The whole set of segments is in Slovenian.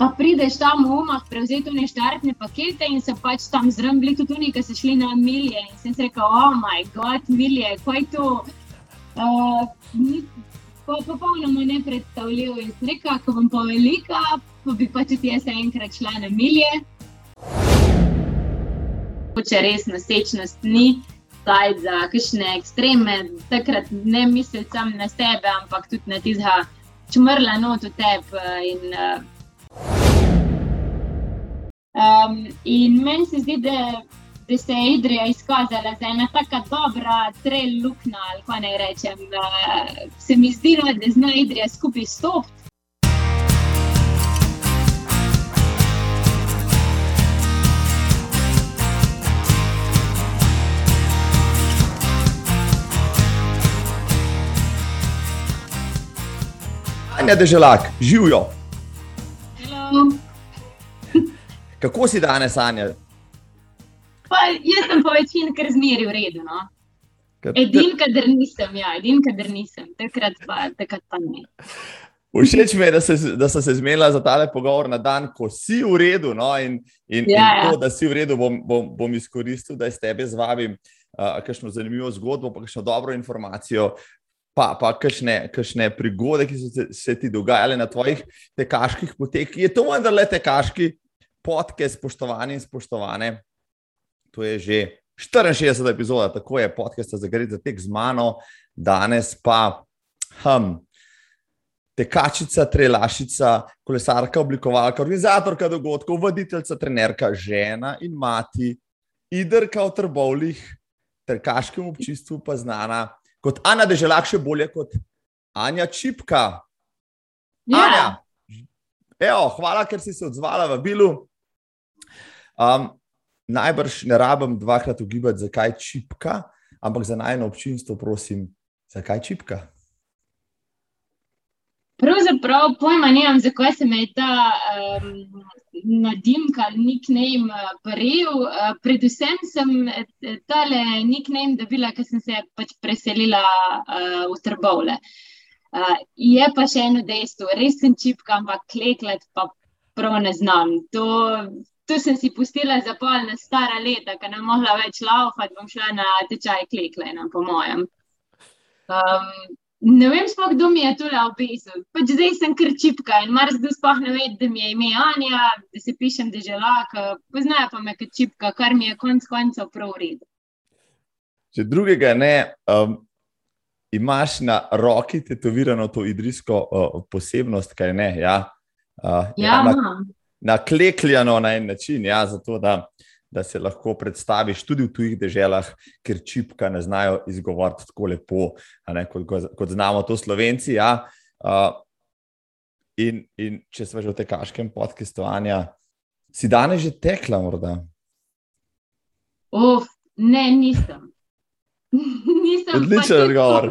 Pa prideš tam v umah, prevzeti te štartne pakete in se pač tam zrambili tudi oni, ki so šli na milije. In sem rekel, oh moj bog, milije, kaj je to? Uh, pa popolnoma nepredstavljivo. In sem rekel, ko bom pa velika, pa bi pač tudi jaz enkrat šla na milije. Če res nosečnost ni, zdaj za kakšne ekstreme, takrat ne mislim samo na sebe, ampak tudi na tizha čmrla not v tebi. Um, in meni se zdi, da, da se je Idrija izkazala za ena tako dobra trail luknja, pa naj rečem. Uh, se mi zdi, da zna Idrija skupaj stopiti. Anja Deželak, živijo. Kako si danes, Anja? Pa, jaz sem po večini kar zmeri v redu. No? Edini, kader nisem, ja, edini, kader nisem, takrat pa, takrat pa ne. Všeč mi je, da, se, da sem se zmenila za tale pogovor na dan, ko si v redu. No? In, in, ja, in to, ja. da si v redu, bom, bom, bom izkoristil, da s tebe zvabim uh, kakšno zanimivo zgodbo, pa kakšno dobro informacijo. Pa, pa kakšne, kakšne prigode, ki so se, se ti dogajale na tvojih tekaških poteh. Je to vendar le tekaški podcast, spoštovani in spoštovane. To je že 64. epizoda, tako je podcast za gre za tek z mano, danes pa hm, tekačica, trelašica, kolesarka, oblikovalka, organizatorka dogodkov, voditeljca, trenerka, žena in mati, idrka v trbovlih, tekaškem občistvu pa znana kot Ana Deželak, še bolje kot Anja Čipka. Ja. Anja, evo, hvala, ker si se odzvala v Bilu. Um, najbrž ne rabim dvakrat ugibati, zakaj čipka, ampak za najno občinstvo, prosim, zakaj čipka. Pravzaprav pojma nimam, zakaj se mi je ta um, nadimka, nickname uh, prijel. Uh, predvsem sem eh, tale nickname dobila, ker sem se pač preselila uh, v Trbovle. Uh, je pa še eno dejstvo, res sem čipka, ampak kleklet pa prav ne znam. To, tu sem si pustila za polne stara leta, ker ne mogla več laufati, bom šla na tečaj kleklena, po mojem. Um, ne vem, sploh kdo mi je tu opisal. Pač zdaj sem kar čipka in mar zdaj sploh ne ve, da mi je ime Anja, da se pišem deželak, poznajo pa me kot čipka, kar mi je konc koncev prav uredu. Če drugega ne, um, imaš na roki tetovirano to idrijsko uh, posebnost, kaj ne? Ja, uh, ja, ja na, naklekljano na en način, ja, zato da, da se lahko predstaviš tudi v tujih deželah, ker čipka ne znajo izgovoriti tako lepo, ne, kot, kot znamo to slovenci. Ja. Uh, in, in če smo že v tekaškem podkastovanju, si danes že tekla, morda? Uf, ne, nisem. nisem Odličen odgovor.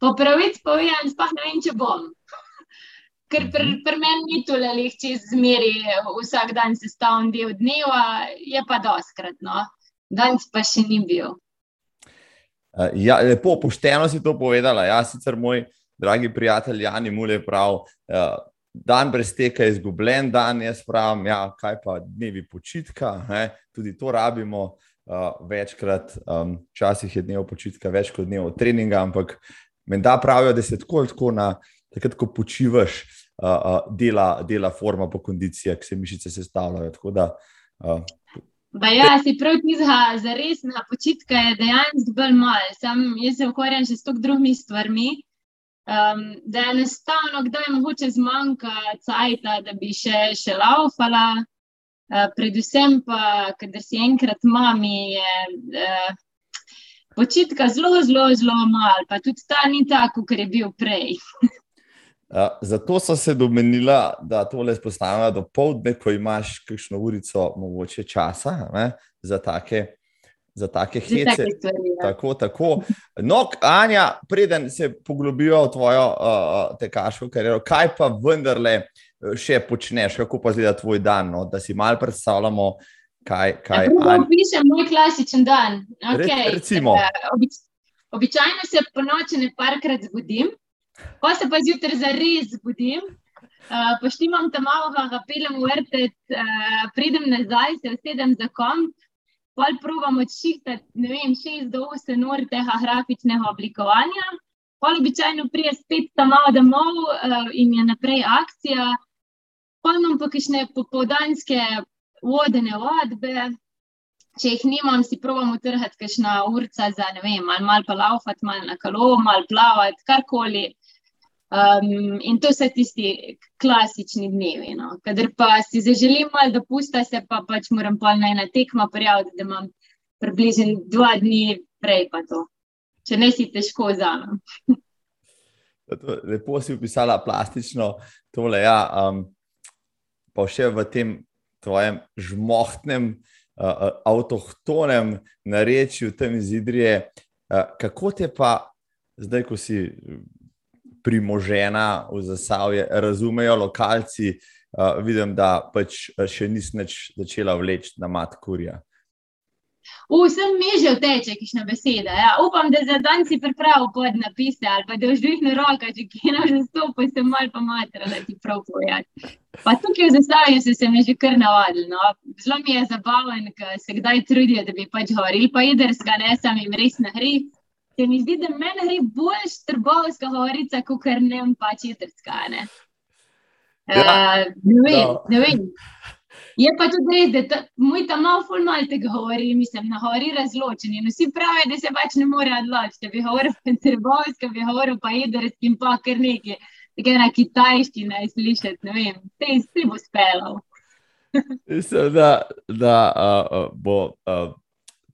Po pravici povem, sploh ne vem, če bom. Ker pri Mhm. pr meni ni to le čez zmeri, vsak dan sestavljen del dneva, je pa doskrat. No. Danes pa še ni bil. Uh, ja, lepo, pošteno si to povedala. Jaz, sicer moj dragi prijatelj Jani Mule, prav, uh, dan brez teka je izgubljen dan. Jaz pravim, ja, kaj pa dnevi počitka, ne? tudi to rabimo. Uh, večkrat, um, včasih je dnev počitka več kot dnev treninga, ampak menda pravijo, da se tako ali tako na takrat, ko počivaš, uh, uh, dela, dela forma po kondicijah, ki se mišice sestavljajo. Tako da, uh, Ba ja, si prav tizga za resna počitka je dejansko bolj malo. Sam jaz se ukvarjam še s tok drugimi stvarmi. Um, da je enostavno, kdaj mogoče zmanjka cajta, da bi še, še laufala. Uh, predvsem pa, kadar si enkrat mami, je uh, počitka zelo, zelo, zelo malo, pa tudi ta ni tako, kot je bil prej. Zato sem se domenila, da tole spostavlja do povdne, ko imaš kakšno urico, mogoče časa ne, za take, za take Za hece. take stvari, ja. Tako, tako. No, Anja, preden se poglobijo v tvojo uh, tekaško kariero, kaj pa vendarle eh, še počneš, kako pa zgleda tvoj dan, no? da si mal predstavljamo, kaj, kaj Kako Anja. opišem moj klasičen dan? Re- Okay. recimo. Obič, običajno se po noči ne parkrat zbudim, pa se pa zjutraj zares zbudim. Uh, Poštimam tam malo, ga pelem v vrtec, uh, pridem nazaj, se usedem za komp, pol provam odšihtati, ne vem, 6 do 8 ur tega grafičnega oblikovanja. Pol običajno prije spet tam malo domov uh, in je naprej akcija. Pol imam pa kakšne popoldanske vodene vadbe. Če jih nimam, si provam utrhati kakšna urca za, ne vem, malo mal pa laufati, malo na kolo, malo plavati, karkoli. Um, in to so tisti klasični dnevi. No. Kader pa si zaželim malo dopusta, se pa pač moram pa na ena tekma prijaviti, da imam približno dva dni prej pa to. Če ne si težko vzamem. Lepo si opisala plastično tole. Ja, um, pa še v tem tvojem žmohtnem, uh, avtohtonem narečju, tam izidrije. Uh, kako te pa zdaj, ko si primožena v zasavje, razumejo lokalci. Uh, vidim, da pač še nisi začela vleči na mat kurja. Vsem mi že vteče, kišna beseda. Ja. Upam, da za dan si pripravil pod napise ali pa da už dvihne roka, če kje nam že stopi, se mal pa matra, da ti prav pojati. Pa tukaj v zastavljanju se, se mi že kar navadil. No. Zelo mi je zabaven, ker se kdaj trudijo, da bi pač govorili pa jedrska, ne sam jim res na hrib. Se mi zdi, da meni gre bolj štrbovska govorica, kot kar ne vem, pač jedrska. Ne? Ja, uh, ne, vem, no. ne vem. Je pa tudi res, da ta, moj tam malo ful malo tega govori, mislim, na govori razločeni. In vsi pravijo, da se pač ne more odločiti. Bi govoril pa trbovska, bi govoril pa jedrski in pa kar nekaj. Tako na kitajščini, slišati, ne vem, te si bo spelo. Mislim, da, da uh, bo. Uh,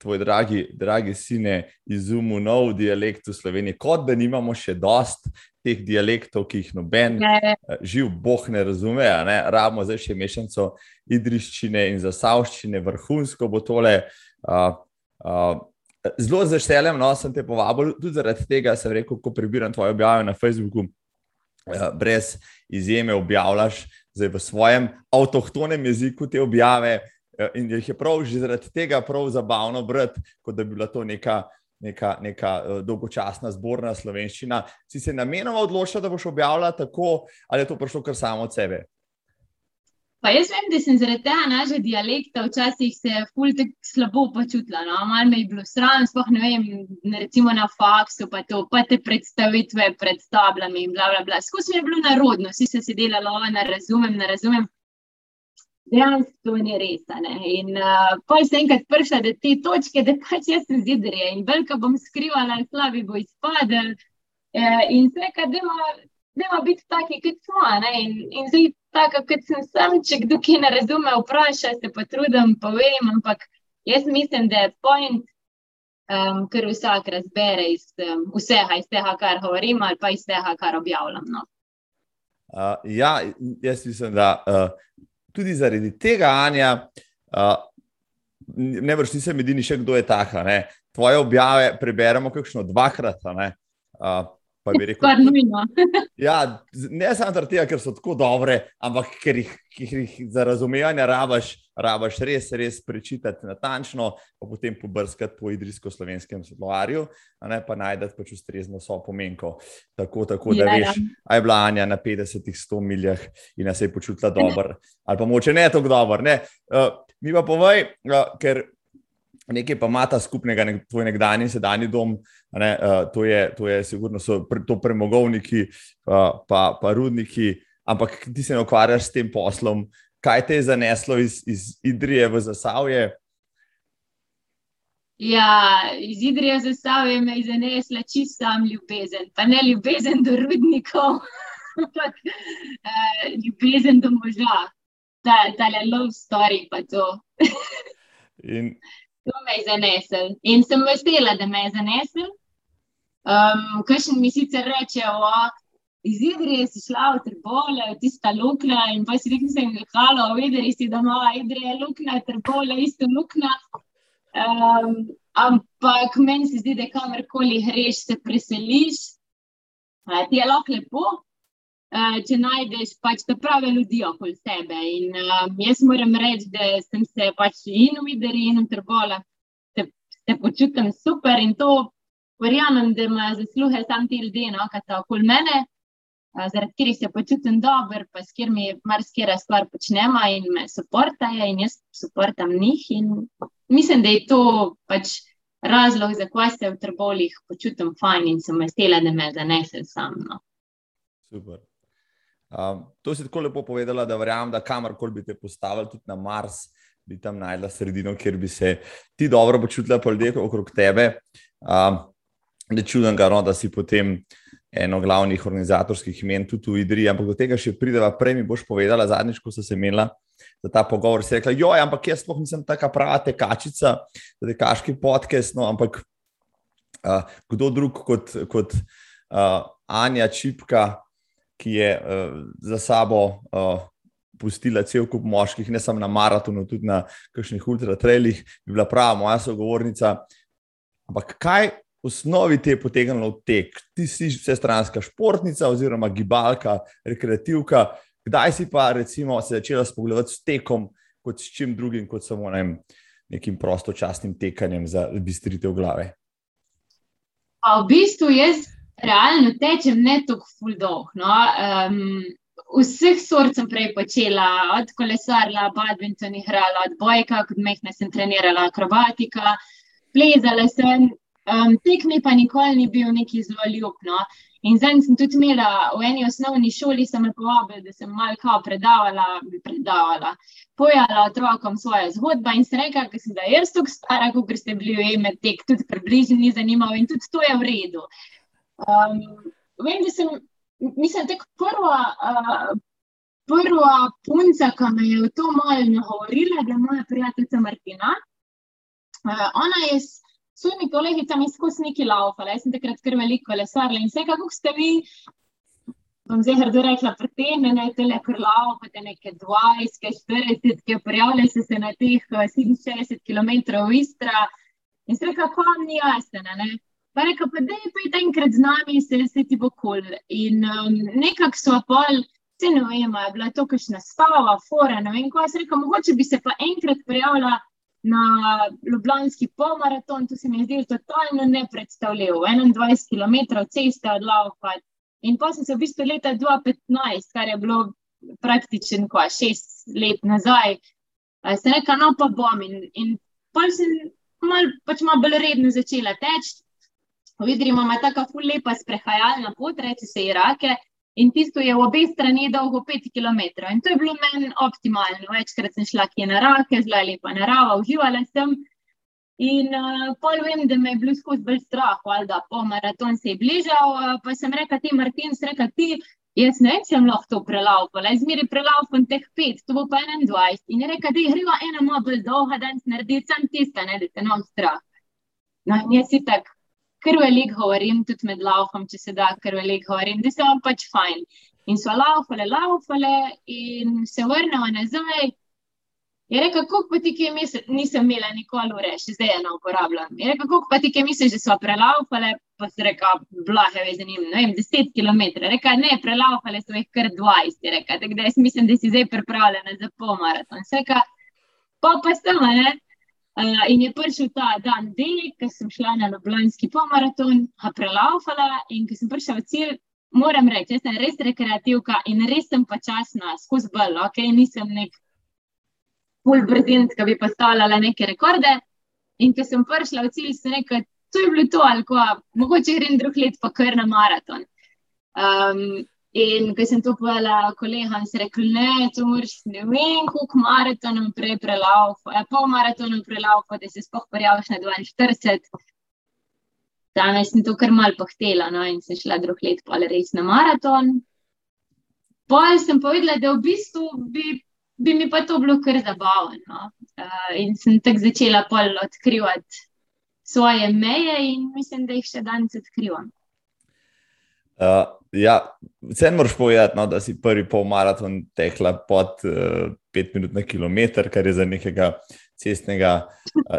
tvoj dragi, dragi sine izumil nov dialekt v Sloveniji, kot da nimamo še dost teh dialektov, ki jih noben ne. Eh, živ boh ne razume. Ne? Rabimo zdaj še mešanico idriščine in zasavščine, vrhunsko bo tole. Uh, uh, zelo zašteljem, no, sem te povabil, tudi zaradi tega sem rekel, ko prebiram tvoje objave na Facebooku. Brez izjeme objavljaš zdaj v svojem avtohtonem jeziku te objave, Ja, in jih je prav že zaradi tega prav zabavno brati, kot da bi bila to neka, neka, neka uh, dolgočasna zborna slovenščina. Si se namenoma odločila, da boš objavljala tako, ali je to prišlo kar samo od sebe? Pa jaz vem, da sem zaradi tega našega dialekta včasih se fulj slabo počutila. No? Mal me je bilo sram, spoh ne vem, recimo na faksu, pa, to, pa te predstavitve pred tablami in bla bla bla. Skozi mi je bilo narodno, vsi so se delali, ne razumem, ne razumem dejansko to ni res. In uh, poj se enkrat prišla do te točke, da pač jaz sem zidrija in velika bom skrivala, slabi bo izpadel. Uh, in vse, kar demo, demo biti taki, kot smo. In, in zdaj, tako kot sem sam, če kdo ki ne razume, vpraša, se pa trudim, povem, ampak jaz mislim, da je point. Um, ker vsak razbere iz um, vsega, iz tega, kar govorim, ali pa iz tega, kar objavljam. No. Uh, ja, jaz mislim, da uh, tudi zaradi tega, Anja, uh, ne vrš, nisem edini, še kdo je taka. Ne? Tvoje objave preberemo kakšno dvakrat. Uh, Pa bi rekel, da je to ja, ne samo zaradi tega, ker so tako dobre, ampak ker jih, ker jih za razumevanje rabaš, rabaš res, res prečitati natančno, pa potem pobrskati po idrijsko-slovenskem slovarju, pa najdete pač ustrezno so pomenko. Tako, tako da ja, veš, ja. aj bila Anja na 50-100 miljah in se je počutila dobro. Ali pa moče ne tako dobro. Uh, mi pa povej, uh, ker nekaj pa ima ta skupnega, nek, tvoj nekdanji in sedajni dom, ne, uh, to, je, to je sigurno so pre, to premogovniki, uh, pa, pa rudniki, ampak ti se ne ukvarjaš s tem poslom. Kaj te je zaneslo iz, iz Idrije v Zasavje? Ja, iz Idrije v Zasavje me je zanesla čisto sam ljubezen, pa ne ljubezen do rudnikov, ampak uh, ljubezen do moža, ta, ta love story pa to. In To me je zanesel in sem vesela, da me je zanesel. Um, Kaj še mi sicer reče, iz Idrije si šla v Trbole, tista luknja in pa si rekel, da je halo, videli si, da ima Idrije luknja, Trbole, isto luknja. Um, ampak meni se zdi, da kamorkoli greš, se preseliš, ti je lahko lepo. Uh, če najdeš pač te prave ljudi okoli sebe. In, uh, jaz moram reči, da sem se pač in v Idri, in v Trbola, se, se počutim super in to verjamem, da ima zasluhe sam ti ljudje, no, ki so okoli mene. zaradi katerih se počutim dobro, pa s katerimi marsikera stvar počnemo in me podportajo, in jaz podportam njih. Mislim, da je to pač razlog, zakaj se v trbolih počutim fajn in sem vesela, da me zanese sam. No. Super. Um, to si tako lepo povedala, da verjamem, da kamorkoli bi te postavili, tudi na Mars, bi tam najdla sredino, kjer bi se ti dobro počutila, pa ljudje okrog tebe. Um, ne čudem ga, no, da si potem eno glavnih organizatorskih imen tudi v Idriji, ampak do tega še prideva. Prej mi boš povedala, zadnjič, ko si imela za ta pogovor, si rekla: Joj, ampak jaz sploh nisem taka prava tekačica, da je kaški podcast, no, ampak uh, kdo drug kot, kot uh, Anja Čipka, ki je uh, za sabo. Uh, Pustila cel kup moških, ne samo na maratonu, tudi na kakšnih ultratrailih, bi bila prava moja sogovornica. Ampak kaj v osnovi te je potegnilo v tek. Ti si vsestranska športnica oziroma gibalka, rekreativka. Kdaj si pa recimo se začela spogledovati s tekom kot s čim drugim, kot samo ne, nekim prostočasnim tekanjem za bistritev glave? A v bistvu jaz realno tečem ne tako fuldolg. No? Um, vseh sort sem prej počela, od kolesarja, badminton, igrala, od bojka, kot mehna sem trenirala akrobatika, plezala sem, Um, tek mi pa nikoli ni bil neki zelo ljubno. In zdaj sem tudi imela v eni osnovni šoli, sem me povabila, da sem malo predavala, bi predavala, pojala otrokom svoje zgodbe in se rekla, da sem da jaz tukaj stara, kot ste bili v ime tek, tudi približno ni zanimivo in tudi to je v redu. Um, vem, da sem, mislim, tek prva, uh, prva punca, ki me je v to malo nagovorila, da je moja prijateljica Martina. Uh, ona je svojimi kolegicami skozi neki laufale. Jaz sem takrat kar veliko lesarila in vse, kako ste vi, bom zdaj hrdo rekla, pretenjene, te le kar laufate, neke 20, 40, ki prijavljate se na teh 67 eh, km v Istra. In se reka, kako vam ni jasno, ne? Pa reka, pa da je pet enkrat z nami, se, se ti bo kul. Cool. In um, nekako so pol. Se ne vem, je bila to kakšna stava, fora, ne vem, kaj se reka, mogoče bi se pa enkrat prijavila na Ljubljanski polmaraton, to se mi je zdelo totalno nepredstavljivo. 21 km ceste od Laufa. In pa sem se v bistvu leta 2015, kar je bilo praktično ko, šest let nazaj, se rekel, no pa bom. In, in pa sem mal, pač malo bolj redno začela teči. Vidimo, ima tako lepa sprehajalna pot, reče se Irake. In tisto je v obe strani dolgo 5 km. In to je bilo meni optimalno. Večkrat sem šla kje na rake, zelo lepa narava, uživala sem. In uh, pol vem, da me je bilo skozi bolj strah, ali da po maraton se je bližal. Uh, pa sem rekla, ti Martin, reka, ti, jaz ne vem, če sem lahko to prelaupala. Izmeri prelaupam teh 5, to bo pa 21. In je rekla, da je greva ena malo bolj dolga, da se naredi sam tista, ne, da te nam strah. No, in jaz si tako ker veliko govorim, tudi med laufom, če se da, ker veliko govorim, da se vam pač fajn. In so laufale, laufale, in se vrnemo nazaj. Je rekel, kako pa ti, ki misli, nisem imela nikoli ure, še zdaj eno uporabljam. Je rekel, kako pa ti, ki misliš, da so prelaufale, pa se reka, blahe, veš, zanimivo, ne vem, 10 km. Reka, ne, prelaufale so jih kar 20, je rekel, tako da jaz mislim, da si zdaj pripravljena za pol maraton. Seka, pa pa sem, ne. Uh, in je prišel ta dan, ki sem šla na Ljubljanski pomaraton, a prelaufala. In ko sem prišla v cilj, moram reči, da sem res rekreativka in res sem počasna, skozi bolj, ok, nisem nek pol brzin, ki bi postavljala neke rekorde. In ko sem prišla v cilj, sem rekla, to je bilo to, ali ko mogoče grem drug let pa kar na maraton. Um, In ko sem to povedala kolegom, sem rekel, ne, to moraš ne vem, koliko maratonov prej prelaufati, ja, pol maratonov prelaufati, da se spoh prijaviš na 42. Danes sem to kar mal pohtela, no, in sem šla drug let pa res na maraton. Pol sem povedala, da v bistvu bi, bi mi pa to bilo kar zabavno. No. Uh, in sem tako začela pol odkrivati svoje meje in mislim, da jih še danes odkrivam. Uh, ja, vseeno moraš povedati, no, da si prvi pol maraton tekla pod uh, pet minut na kilometr, kar je za nekega cestnega. Uh,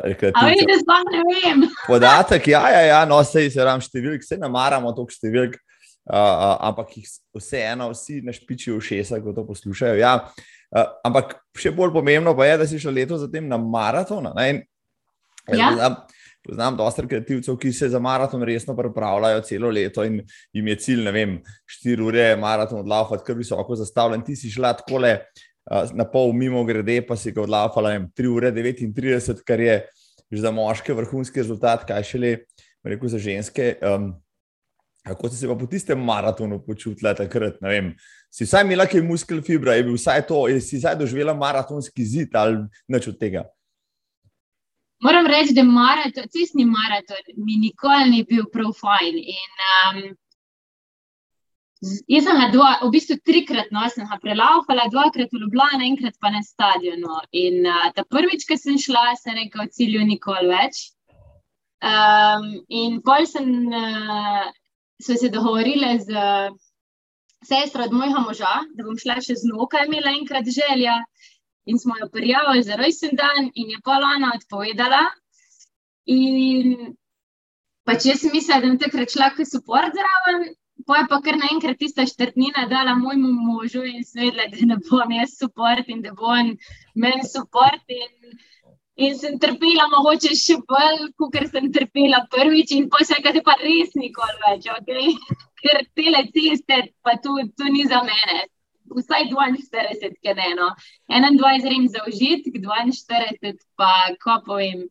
Podatek, ja, ja, ja no, se jih ram številk, se namaramo toliko številk, uh, uh, ampak jih vseeno vsi našpičijo v šesa, ko to poslušajo. Ja. Uh, ampak še bolj pomembno pa je, da si šel leto zatem na maraton. Ja. Poznam dosta kreativcev, ki se za maraton resno pripravljajo celo leto in jim je cilj, ne vem, 4 ure maraton odlaufati, kar visoko zastavljen. Ti si šla tako le na pol mimo grede, pa si ga odlaufala 3 ure 39, kar je že za moške vrhunski rezultat, kaj šele, rekel za ženske. Um, Kako si se pa po tistem maratonu počutila takrat? Si vsaj imela kaj muskel fibra, je bil vsaj to, je si vsaj doživela maratonski zid ali nič od tega? Moram reči, da maraton, cestni maraton mi nikoli ni bil prav fajn. In, um, jaz sem ga dva, v bistvu trikrat, no, sem ga prelaufala, dvakrat v Ljubljana, enkrat pa na stadionu. In uh, ta prvič, ko sem šla, sem rekla, cilju nikoli več. Um, in pol sem, uh, so se dogovorile z uh, sestro od mojega moža, da bom šla še z noka, imela enkrat želja in smo jo prijavili za rojsten dan, in je pa ona odpovedala. In pač jaz sem mislila, da bom takrat šla kot support zraven, pa je pa kar naenkrat tista štrtnina dala mojemu možu in svedla, da ne bom jaz support in da bo on meni support. In, in sem trpela, mogoče še bolj, kot sem trpela prvič, in pa se je pa res nikoli več, okay? ker te ceste, pa tu, tu ni za mene vsaj 42, ki ne eno. 21 rem za užitek, 42 pa, ko povem,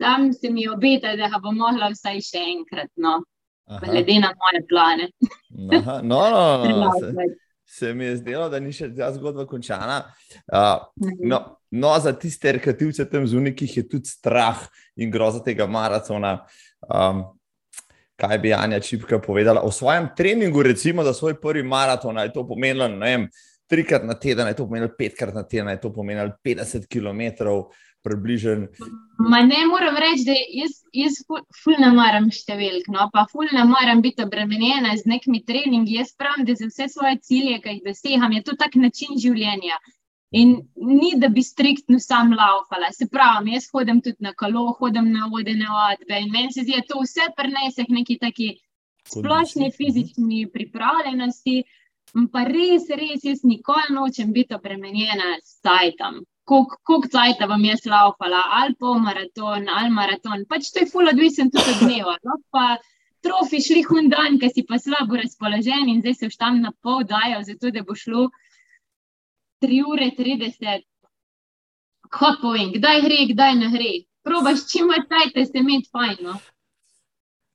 tam se mi obeta, da ga bom mogla vsaj še enkrat, no, glede na moje plane. Aha, no, no, no, se, se mi je zdelo, da ni še ta zgodba končana. Uh, no, no, za tiste rekativce tam zunaj, ki jih je tudi strah in groza tega maratona. Um, kaj bi Anja Čipka povedala o svojem treningu, recimo za svoj prvi maraton. Je to pomenilo, vem, trikrat na teden, je to pomenilo petkrat na teden, je to pomenilo 50 km. Približen. Ma ne moram reči, da jaz, jaz ful ne maram številk, no, pa ful ne maram biti obremenjena z nekimi treningi. Jaz pravim, da za vse svoje cilje, ki jih dosegam, je to tak način življenja. In ni, da bi striktno sam laufala. Se pravi, jaz hodim tudi na kolo, hodim na vodene odbe in meni se zdi, da to vse prenese k neki taki splošni fizični pripravljenosti. Pa res, res, jaz nikoli nočem biti obremenjena s sajtom. Koliko cajta vam jaz laufala, ali pol maraton, ali maraton. Pač to je ful odvisen tudi od dneva. No? Pa trofi šli hundan, ker si pa slabo razpoložen in zdaj se už tam na pol dajo, zato da bo šlo. 3 ure 30, kako povem, kdaj gre, kdaj ne gre. Probaš čim več časa, se med fajn. No?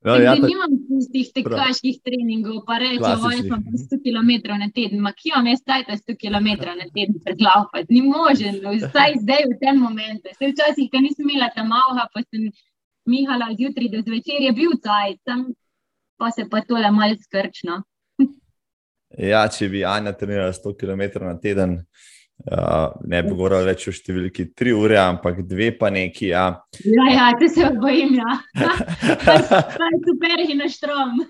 No, ja, ta... Nimam tistih tekaških treningov, pa rečem, da imam 100 km na teden, ma kje imam jaz tajta 100 km na teden predlaufati, ni možno, vsaj zdaj v tem momentu. Se včasih, ko nisem imela tam avha, pa sem mihala zjutraj do zvečer, je bil tajt, pa se pa tole malce skrčno. Ja, če bi Anja trenirala 100 km na teden, uh, ne bi govorila več o številki 3 ure, ampak dve pa neki. Ja, ja, ja te se bojim. Ja. To je super in na štrom.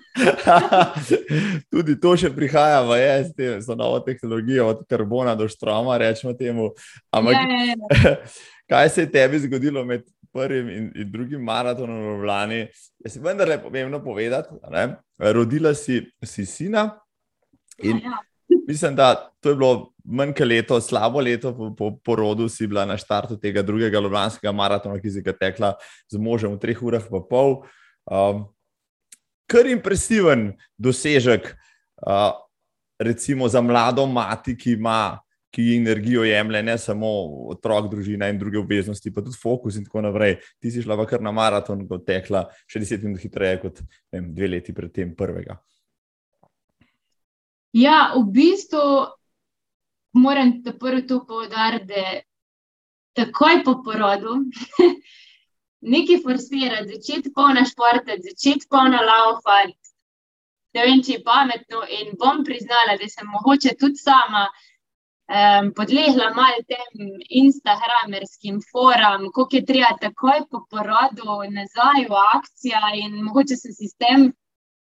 Tudi to še prihaja v EST, za novo tehnologijo, od karbona do štroma, rečemo temu. Ampak, ja, ja, ja. kaj se je tebi zgodilo med prvim in, in drugim maratonom v Ljubljani? Je si vendarle pomembno povedati, ne? rodila si, si sina. In ja, ja. mislim, da to je bilo manj kot leto, slabo leto po, po porodu, si bila na štartu tega drugega Ljubljanskega maratona, ki si ga tekla z možem v treh urah in pol. Um, kar impresiven dosežek, uh, recimo za mlado mati, ki ima. Ki energijo jemlje, ne samo otrok, družina in druge obveznosti, pa tudi fokus in tako naprej. Ti si šla v kar na maraton, kot tekla, še deset minut hitreje kot vem, dve leti pred tem prvega. Ja, v bistvu moram prvo to povdariti, da takoj po porodu nekaj forsirati, začeti polna športa, začeti polna laufati. Ne vem, če je pametno in bom priznala, da sem mogoče tudi sama um, podlegla malo tem instagramerskim forum, koliko je treba takoj po porodu nazaj v akcijo in mogoče se sistem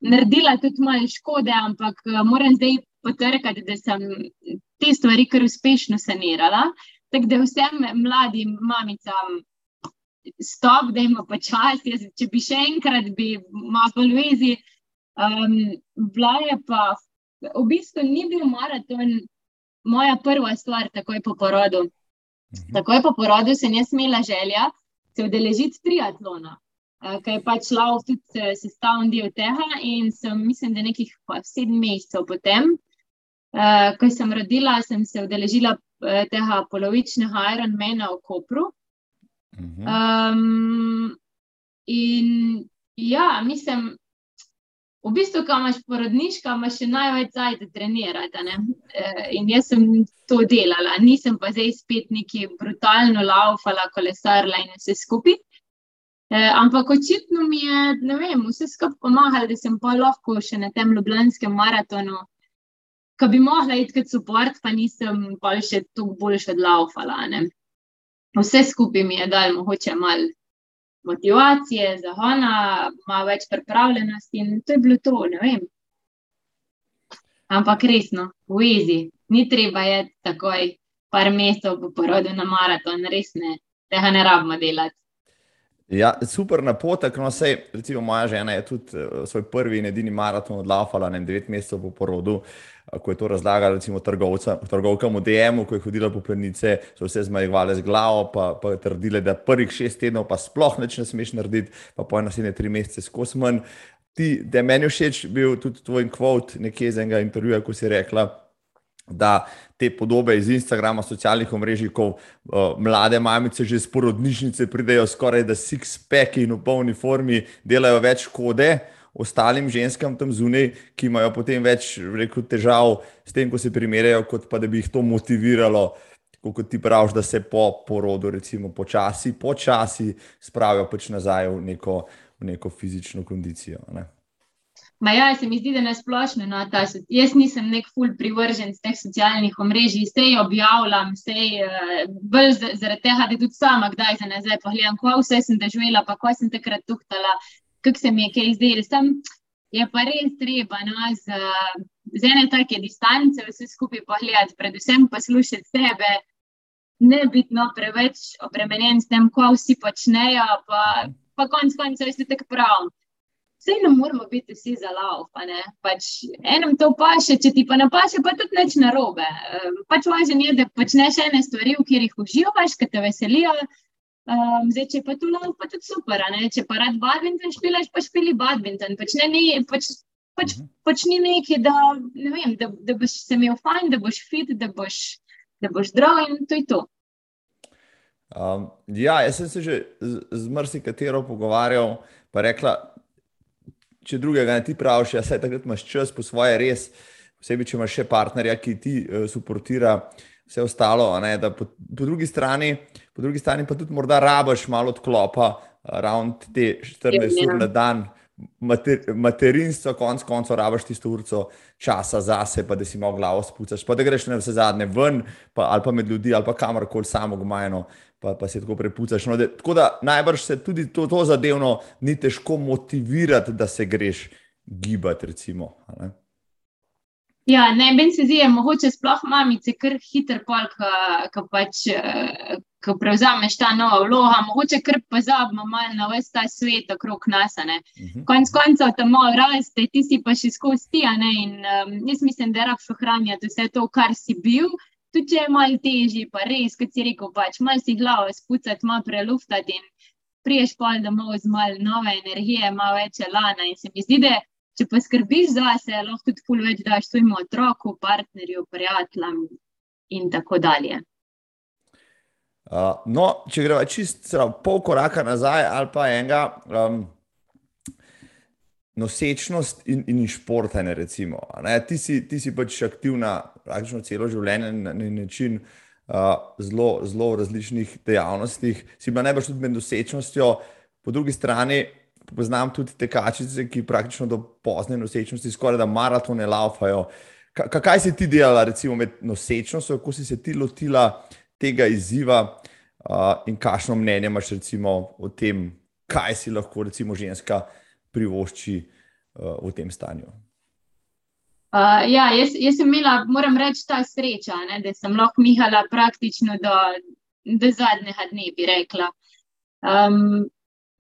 naredila tudi malo škode, ampak uh, moram zdaj potrkati, da sem te stvari kar uspešno sanirala. Tako da vsem mladim mamicam stop, da ima počasi, če bi še enkrat, bi malo bolj vezi. Um, bila je pa, v bistvu ni bil maraton moja prva stvar, takoj po porodu. Mhm. Takoj po porodu sem jaz imela želja se udeležiti triatlona. Ki je pač lav tudi sestavljen del tega. In sem, mislim, da nekih sedem mesecev potem, ko sem rodila, sem se udeležila tega polovičnega Ironmana v Kopru. Um, in ja, mislim, v bistvu, ko imaš porodniška, imaš še največ zajde trenirati. E, in jaz sem to delala, nisem pa zdaj spet neki brutalno laufala, kolesarla in vse skupaj. E, ampak očitno mi je, ne vem, vse skupaj pomagalo, da sem pa lahko še na tem ljubljanskem maratonu. Ko bi mogla iti kot support, pa nisem pa še tu boljše odlaufala. Vse skupaj mi je dal mogoče malo motivacije, zahona, malo več pripravljenosti in to je bilo to, ne vem. Ampak resno, v Ezi, ni treba je takoj par mesecev po porodu na maraton, res ne, tega ne rabimo delati. Ja, super napotek. No, sej, recimo, moja žena je tudi uh, svoj prvi in edini maraton odlafala na devet mesecev po porodu. Uh, ko je to razlagala, recimo, trgovkam v DM-u, ko je hodila po plenice, so vse zmajevale z glavo, pa, pa trdile, da prvih šest tednov pa sploh neč ne smeš narediti, pa po naslednje tri mesece skozi manj. Ti, da meni všeč bil tudi tvoj kvot nekje iz enega intervjuja, ko si rekla da te podobe iz Instagrama, socialnih omrežij, ko uh, mlade mamice že iz porodnišnice pridejo skoraj da six-pack in v polni formi, delajo več kode. Ostalim ženskam tam zunaj, ki imajo potem več rekel, težav s tem, ko se primerjajo, kot pa da bi jih to motiviralo, kot ti praviš, da se po porodu, recimo, počasi, počasi spravijo pač nazaj v neko, v neko fizično kondicijo. Ne? Ma ja, se mi zdi, da ne splošno. No, ta, jaz nisem nek ful privržen z teh socialnih omrežij, sej objavljam, sej uh, bolj zaradi tega, da tudi sama kdaj za nazaj pogledam, kako vse sem doživela, pa ko sem takrat tuhtala, kako se mi je kaj zdelo. Sem je pa res treba no, z, z ene take distance vse skupaj pogledati, predvsem poslušati sebe, ne biti no, preveč obremenjen s tem, ko vsi počnejo, pa, pa konc koncev vse tako prav. Vse ne moramo biti vsi za lav. Pač enem to paše, če ti pa ne paše, pa tudi neč narobe. Pač važno je, da počneš ene stvari, v katerih uživaš, ki te veselijo. Um, zdaj, če pa tu lav, pa tudi super. Če pa rad badminton špilaš, pa špili badminton. Pač, ne, ne, pač, pač, mhm. pač ni nekaj, da, ne vem, da, da boš se imel fajn, da boš fit, da boš, da boš zdrav in to je to. Um, ja, jaz sem se že z, z marsikatero pogovarjal, pa rekla, če drugega ne ti praviš, ja, takrat imaš čas po svoje res, posebej, če imaš še partnerja, ki ti uh, suportira vse ostalo. Ne, po, po, drugi strani, po drugi strani pa tudi morda rabaš malo odklopa, uh, ravno te 14 ur na dan. Mater, materinstvo, konc koncev, rabaš tisto urco časa zase, pa da si mogla glavo spucati, pa da greš na vse zadnje ven, pa, ali pa med ljudi, ali pa kamorkoli samo gmajno, pa, pa se tako prepucaš. No, da, tako da najbrž se tudi to, to zadevno ni težko motivirati, da se greš gibati. Recimo, ja, ne, meni se zdi, da je mogoče sploh mamice kar hiter pol, ki pač. Ko prevzameš ta nova vloga, mogoče kar pozabimo malo na vse ta svet okrog nas. Uh mhm. -huh. Konec koncev, tam malo raste, ti si pa še skozi ti. Um, jaz mislim, da rabiš ohranjati vse to, kar si bil, tudi če je malo težje, pa res, kot si rekel, pač malo si glavo spucati, malo preluftati in priješ pol domov z malo nove energije, malo več lana. In se mi zdi, da če pa skrbiš za sebe, lahko tudi pol več daš svojemu otroku, partnerju, prijateljem in tako dalje. Uh, no, če gremo čisto pol koraka nazaj, ali pa enega, um, nosečnost in, in športanje. Recimo, ti, si, ti si pač aktivna praktično celo življenje na, na način, uh, zelo, zelo v različnih dejavnostih. Si bila najbolj tudi med nosečnostjo, po drugi strani. Poznam tudi te kačice, ki praktično do pozne nosečnosti, skoraj da maratone laufajo. Kaj si ti delala, recimo, med nosečnostjo, kako si se ti lotila tega izziva uh, in kakšno mnenje imaš recimo, o tem, kaj si lahko, recimo, ženska privošči uh, v tem stanju? Uh, ja, jaz, jaz sem imela, moram reči, ta sreča, ne, da sem lahko mihala praktično do, do zadnjega dne, bi rekla. Um,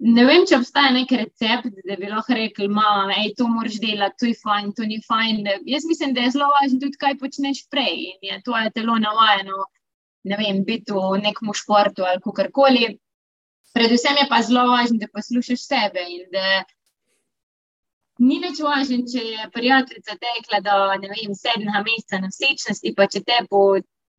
ne vem, če obstaja nek recept, da bi lahko rekli, da je to moraš delati, to je fajn, to ni fajn. Jaz mislim, da je zelo važno tudi, kaj počneš prej in je tvoje telo navajeno, ne vem, biti v nekem športu ali kakorkoli. predvsem je pa zelo važno, da poslušaš sebe in da ni več važno, če je prijateljica tekla do sedmega meseca na vsečnosti, pa če te po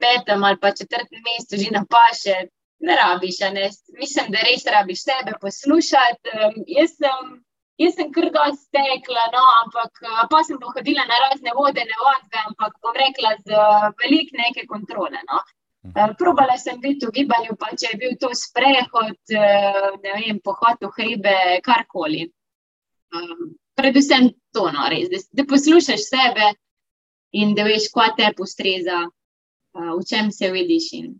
petem ali pa četrtem mesecu že napaše, ne rabiš. Ne? Mislim, da res rabiš sebe poslušati. Um, jaz sem. Jaz sem kar dosti tekla, no, ampak pa sem pohodila na razne vode, ne vode, ampak bom rekla z veliko neke kontrole. No. Uh, probala sem biti v gibanju, pa če je bil to sprehod, uh, ne vem, pohod v hribe, karkoli. Um, predvsem to, no, res, da, da poslušaš sebe in da veš, kaj te postreza, uh, v čem se vidiš. In,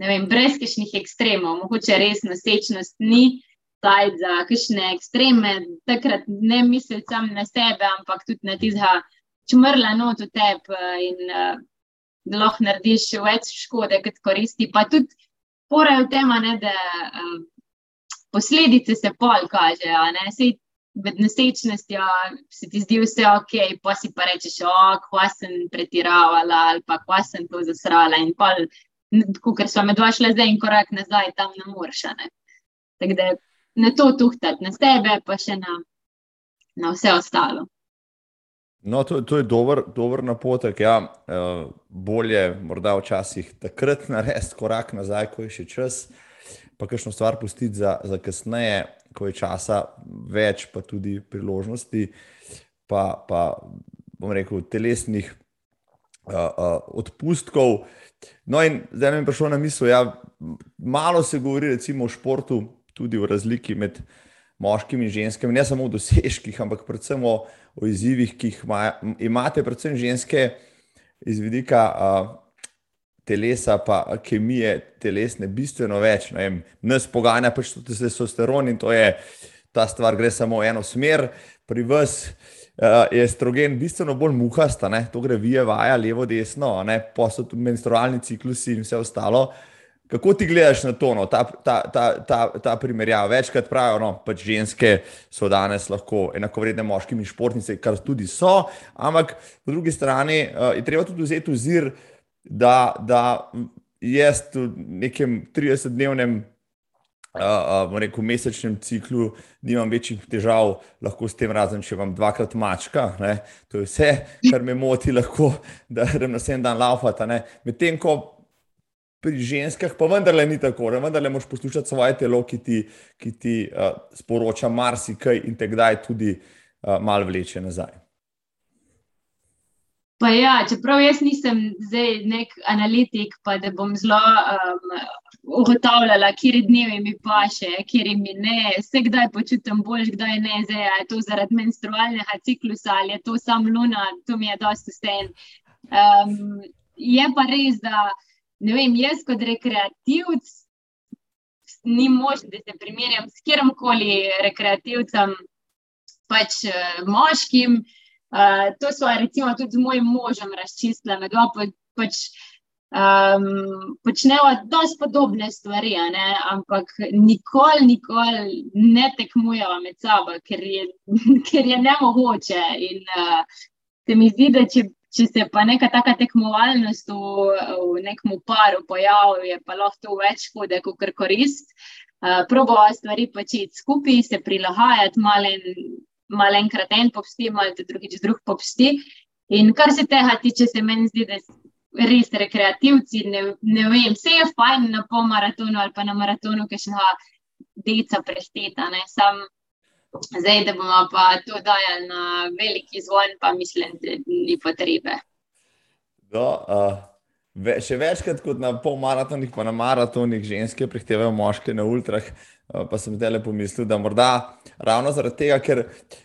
vem, brez kakšnih ekstremov, mogoče res nosečnost ni taj za kakšne ekstreme, takrat ne misliš samo na sebe, ampak tudi na tizga čmrla not v tebi in uh, lahko narediš več škode, kot koristi. Pa tudi porajo tema, ne, da uh, posledice se pol kažejo med nosečnostjo se ti zdi vse ok, pa si pa rečeš, kako sem pretiravala ali pa kako sem to zasrala. In pa, ker smo med dva šli zdaj in korak nazaj, tam ne moreš. Tako da na to tuhtati, na sebe, pa še na, na vse ostalo. No, to, to je dober, dober napotek. Ja. Uh, bolje, morda včasih takrat narediti korak nazaj, ko je še čas, pa kakšno stvar pustiti za, za kasneje ko je časa več, pa tudi priložnosti, pa, pa bom rekel, telesnih uh, uh, odpustkov. No, in zdaj mi je prišlo na misel, da ja, malo se govori recimo o športu, tudi o razliki med moškimi in ženskami, ne samo o dosežkih, ampak predvsem o, o izzivih, ki jih ima, imate, predvsem ženske, iz vidika. Uh, telesa, pa kemije telesne, bistveno več. Nas poganja pač tudi testosteron in to je ta stvar, gre samo v eno smer. Pri vas uh, je estrogen bistveno bolj muhasta, ne? to gre vije, vaja, levo, desno, pa so tudi menstrualni ciklusi in vse ostalo. Kako ti gledaš na to, no? ta, ta, ta, ta, ta primerjava? Večkrat pravijo, da no, pač ženske so danes lahko enakovredne moškimi športnice, kar tudi so, ampak po drugi strani uh, je treba tudi vzeti v zir, da, da jaz v nekem 30-dnevnem, uh, uh, rekel, mesečnem ciklu nimam večjih težav, lahko s tem razen, če vam dvakrat mačka. Ne? To je vse, kar me moti, lahko, da grem na sedem dan laufati. Medtem ko pri ženskah pa vendarle ni tako, da vendarle moš poslušati svoje telo, ki ti, ki ti uh, sporoča marsikaj in te kdaj tudi uh, malo vleče nazaj. Pa ja, čeprav jaz nisem zdaj nek analitik, pa da bom zelo um, ugotavljala, kje dnevi mi paše, kje mi ne, vse kdaj počutim bolj, kdaj ne, zdaj je to zaradi menstrualnega ciklusa ali je to sam luna, to mi je dosti sten. Um, je pa res, da ne vem, jaz kot rekreativc ni možno, da se primerjam s kjerkoli rekreativcem, pač uh, moškim. To so recimo tudi z mojim možem razčistili, med dvoma pač, um, počnejo dosti podobne stvari, ne? ampak nikoli, nikoli ne tekmujejo med sabo, ker je, ker je ne mogoče. In uh, se mi zdi, da če, če se pa neka taka tekmovalnost v, v nekem paru pojavi, je pa lahko to več hude, kot kar korist. Uh, Probo stvari početi skupaj, se prilagajati malo malo enkrat en popsti, malo drugič drug popsti. In kar se tega tiče, se meni zdi, da res rekreativci, ne, ne vem, vse je fajn na pol maratonu ali pa na maratonu, ki še na deca presteta. Sam zdaj, da bomo pa to dajali na veliki zvon, pa mislim, da ni potrebe. Do, uh, ve, še večkrat kot na pol maratonih, pa na maratonih ženske prehtevajo moške na ultrah. Eh, pa sem zdaj le pomislil, da morda ravno zaradi tega, ker,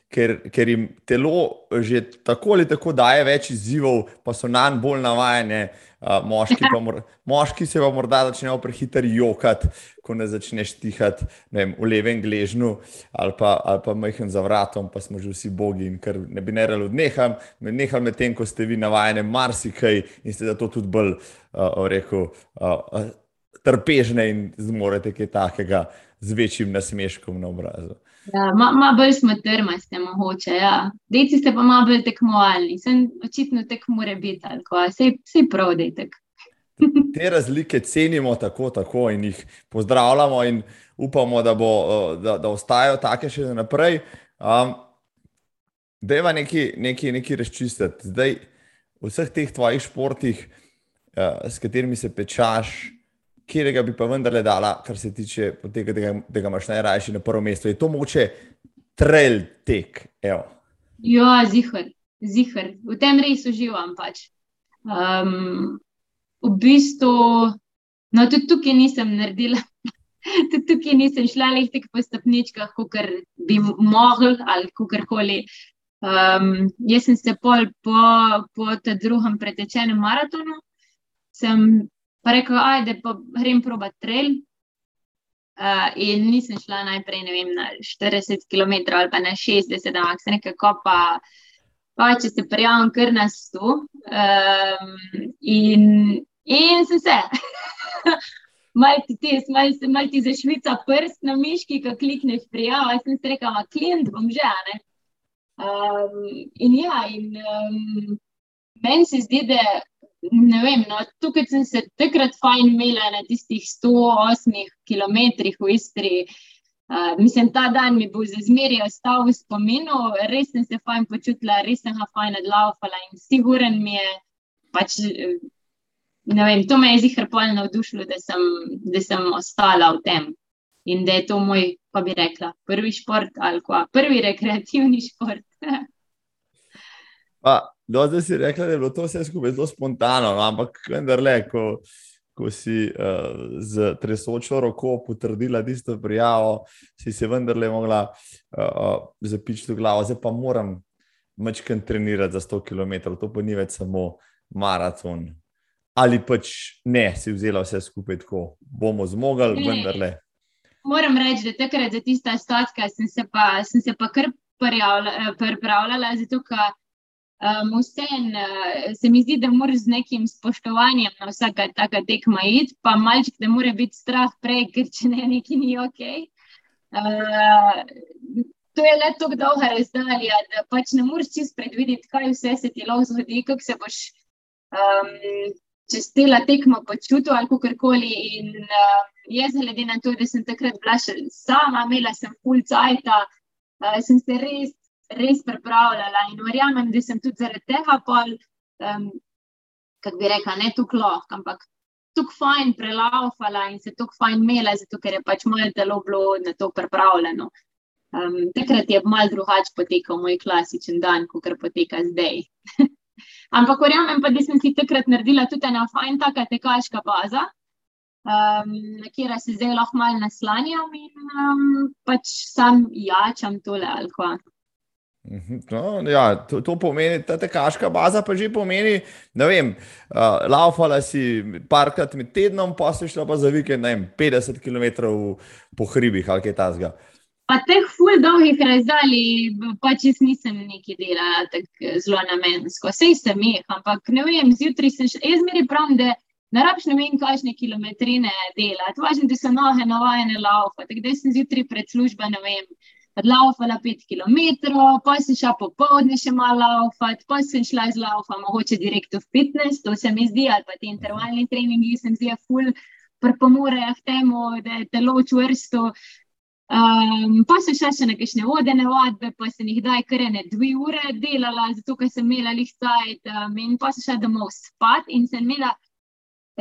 ker, ker jim telo že tako ali tako daje več izzivov, pa so nam bolj navajene. Uh, moški, mor, moški se pa morda začnejo prehiter jokati, ko ne začneš tihati vem, v levem gležnju ali pa, pa majhen za vratom, pa smo že vsi bogi in kar ne bi nerali odneham, nehal med tem, ko ste vi navajeni marsikaj in ste zato tudi bolj, uh, rekel, uh, trpežne in zmorete kaj takega z večjim nasmeškom na obrazu. Ja, Malo ma bolj smo trmaste, mogoče. Ja. Deci ste pa malo bolj tekmovalni, sem očitno tek more biti, vse je prav, da je tek. te razlike cenimo tako, tako in jih pozdravljamo, in upamo, da, bo, da, da ostajajo take še naprej. Um, Deva nekaj, nekaj, nekaj razčistiti. Zdaj, v vseh teh tvojih športih, uh, s katerimi se pečaš, kje ga bi pa vendarle dala, kar se tiče tega, da ga, da ga imaš najrajši na prvem mestu. Je to moče trail tek? Evo. Ja, zihar, zihar. V tem res uživam. Pač. Um, v bistvu, no, tudi tukaj nisem naredila. Tudi tukaj nisem šla le tako po stopničkah, kot bi mogla ali kako koli. Um, jaz sem se pol po, po tem drugem pretečenem maratonu, sem pa rekel, ajde, pa grem probat trail. Uh, in nisem šla najprej vem, na 40 km ali pa na 60, ampak sem rekel, pa, pa če se prijavim kar na 100. Um, in, in sem se. Mal ti, mal, mal ti za švica prst na miški, ko klikneš prijavo, jaz sem se rekel, klient bom že, ne. Um, in ja, in um, meni se zdi, da ne vem. No, tukaj sem se takrat fajn imela na tistih 108 km v Istri. Uh, mislim, ta dan mi bo za zmeraj ostal v spominu, res sem se fajn počutila, res sem ga fajn odlaufala in siguren mi je, pač, ne vem, to me je zihar polno navdušilo, da, da sem ostala v tem in da je to moj, pa bi rekla, prvi šport ali pa prvi rekreativni šport. pa, do zdaj si rekla, da je bilo to vse skupaj zelo spontano, no? ampak vendarle, ko, ko si uh, z tresočo roko potrdila tisto prijavo, si se vendarle mogla uh, zapičiti v glavo, zdaj pa moram mečken trenirati za 100 km, to pa ni več samo maraton. Ali pač ne, si vzela vse skupaj tako, bomo zmogli, vendarle. Moram reči, da takrat za tista stotka sem se pa, sem se pa kar pripravljala, zato ker Um, Vseeno uh, se mi zdi, da moraš z nekim spoštovanjem na vsaka taka tekma iti, pa malček, da mora biti strah prej, ker če ne, neki ni ok. Uh, to je le tako dolga razdalja, da pač ne moreš čist predvideti, kaj vse se ti lahko zgodi, kako se boš um, čez tela tekma počutil ali kakorkoli. In uh, jaz, glede na to, da sem takrat bila še sama, imela sem full cajt, uh, sem se res res pripravljala in verjamem, da sem tudi zaradi tega, pol, um, kako bi rekla, ne tukaj lahko, ampak tukaj fajn prelaufala in se tukaj fajn imela, zato ker je pač moje telo bilo na to pripravljeno. Um, takrat je mal drugače potekal moj klasičen dan, kot poteka zdaj. ampak verjamem pa, da sem si takrat naredila tudi ena fajn taka tekaška baza. Um, na katero se zdaj lahko malo naslanjam in um, pač sam jačam tole alkohol. Mhm, no, ja, to, to pomeni, ta tekaška baza pa že pomeni, da vem, uh, laufala si parkrat med tednom, pa si šla pa za vikend, ne vem, 50 km po hribih ali kaj tasga. Pa teh ful dolgih razdalj, pač jaz nisem neki delala tako zelo namensko. Sej sem jih, ampak ne vem, zjutraj sem še, jaz meri pravim, da ne rabš ne vem, kakšne kilometrine delati. Važno, da so noge navajene laufa, tako da sem zjutraj pred služba, ne vem laufala pet km, pa sem šla popoldne še malo laufati, pa sem šla z laufa, mogoče direkt v fitness, to se mi zdi, ali pa ti intervalni treningi, sem zdi, ful, pripomorejo k temu, da je telo čvrsto. Um, pa sem šla še na kakšne vodene vadbe, pa sem jih daj kar ene dve ure delala, zato ker sem imela lih cajt um, in pa sem šla domov spat in sem imela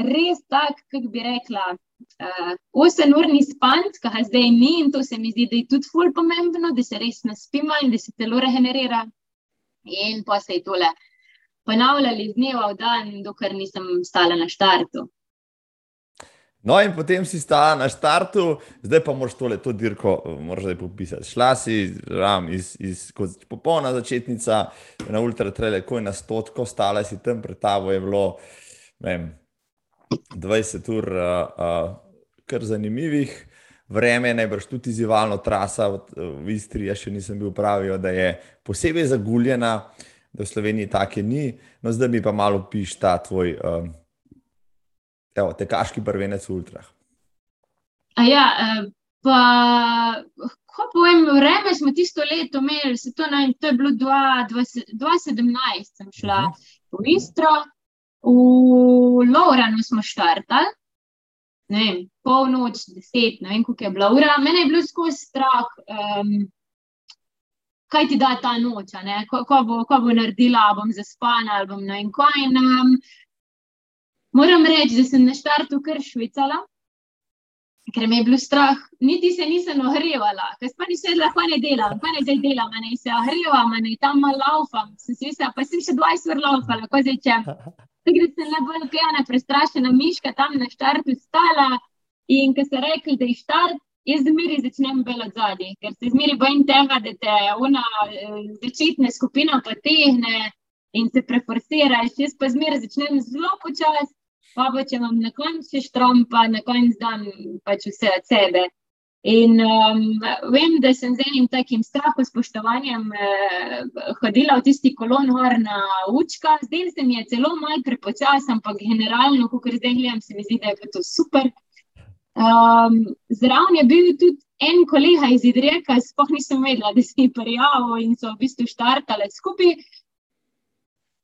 res tak, kako bi rekla, uh, 8 ur ni spant, kaj zdaj ni in to se mi zdi, da je tudi ful pomembno, da se res naspima in da se telo regenerira. In pa se je tole ponavljali z dneva v dan, dokler nisem stala na štartu. No, in potem si stala na štartu, zdaj pa moraš tole to dirko, moraš zdaj popisati. Šla si ram, iz, iz, kot popolna začetnica na ultratrele, ko je na stotko, stala si tam pred tabo, je bilo, ne vem, 20 ur, uh, uh, kar zanimivih. Vreme je najbrž tudi izzivalno, trasa v, v Istri, jaz še nisem bil pravi, da je posebej zaguljena, da v Sloveniji take ni. No, zdaj mi pa malo piš ta tvoj um, evo, tekaški prvenec v ultrah. Ja, pa, ko povem, vreme smo tisto leto imeli, se to, ne, to je bilo 2017, sem šla uh mhm. -huh. v Istro. V Lorenu smo štartali, ne vem, polnoč, deset, ne vem, koliko je bila ura. Mene je bilo skozi strah, um, kaj ti da ta noč, ko, ko, bo, ko bo naredila, bom zaspana ali bom ne vem kaj. Um, moram reči, da sem na štartu kar švicala ker me je bilo strah, niti se nisem ogrevala, ker pa nisem lahko ne delam, pa ne zdaj delam, ne se ogrevam, ne tam malo laufam, sem se vse, pa sem še 20 ur laufala, ko zdaj če. Tako da sem najbolj pijana, prestrašena miška tam na štartu stala in ko se rekli, da je štart, jaz zmeri začnem belo zadnji, ker se zmeri bojim tega, da te ona eh, začetna skupina potegne in se preforsiraš, jaz pa zmeri začnem zelo počasi pa pa če imam na koncu štrom, pa na koncu dan pač vse od sebe. In um, vem, da sem z enim takim strahom, spoštovanjem eh, hodila v tisti kolon gor na učka. Zdaj se mi je celo malo prepočasno, ampak generalno, ko zdaj gledam, se mi zdi, da je to super. Um, zraven je bil tudi en kolega iz Idreka, spoh nisem vedela, da si prijavil in so v bistvu štartale skupaj.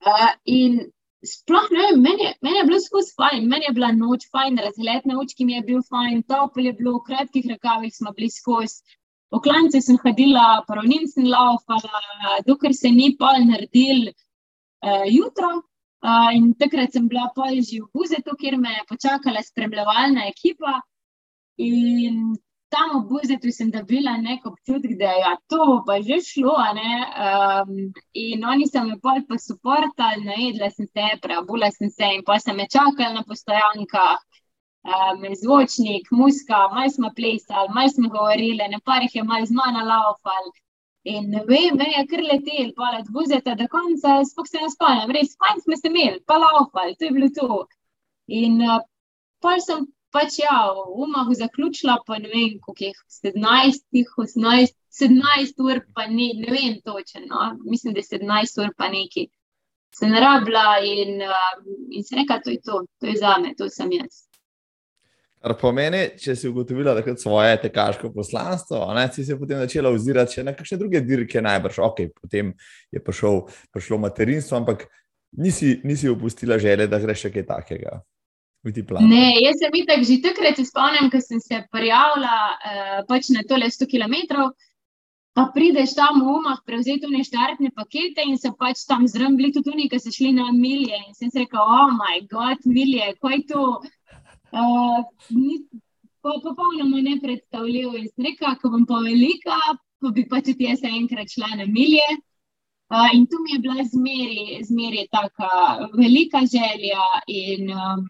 Uh, in sploh ne vem, meni, meni je bilo skozi fajn, meni je bila noč fajn, razgled na oči mi je bil fajn, topel je bilo, v kratkih rekavih smo bili skozi. V klance sem hodila, pravnim sem laufala, dokler se ni pol naredil uh, jutro. Uh, in takrat sem bila pol že v Buzetu, kjer me je počakala spremljevalna ekipa. In tam v Buzetu sem dobila nek občutek, da je ja, to pa že šlo. Um, in oni so me bolj posuportali, najedla sem se, preabula sem se in pa sem me čakala na postojankah. Um, zvočnik, muska, malo smo plesali, malo smo govorili, ne parih je malo z mano laufal. In ne vem, me je kar letel, od buzeta do konca, spok se ne spomnim, res, fajn smo se imeli, pa laufal, to je bilo to. In uh, pa sem pač ja, v umahu zaključila, pa ne vem, koliko je 17, 18, 17 ur, pa ne, ne vem točno. No? Mislim, da je 17 ur, pa neki. Se ne rabila in, uh, in se reka, to je to, to je za me, to sem jaz. Kar pomeni, če si ugotovila, da je svoje tekaško poslanstvo, ne, si se potem začela ozirati na kakšne druge dirke, najbrž, ok, potem je prišel, prišlo materinstvo, ampak nisi, nisi opustila želje, da greš še kaj takega. Ne, jaz sem videl, že takrat se spomnim, ko sem se prijavila uh, pač na tole 100 km. Pa prideš tam v umah, prevzeti v neštartne pakete in se pač tam zrmbili tudi oni, ki so šli na milje. In sem rekel, oh moj bog, milje, kaj to? Uh, popolnoma nepredstavljivo. In sem rekel, ko bom pa velika, pa bi pač tudi jaz enkrat šla na milje. Uh, in tu mi je bila zmeri, zmeri taka velika želja. In, um,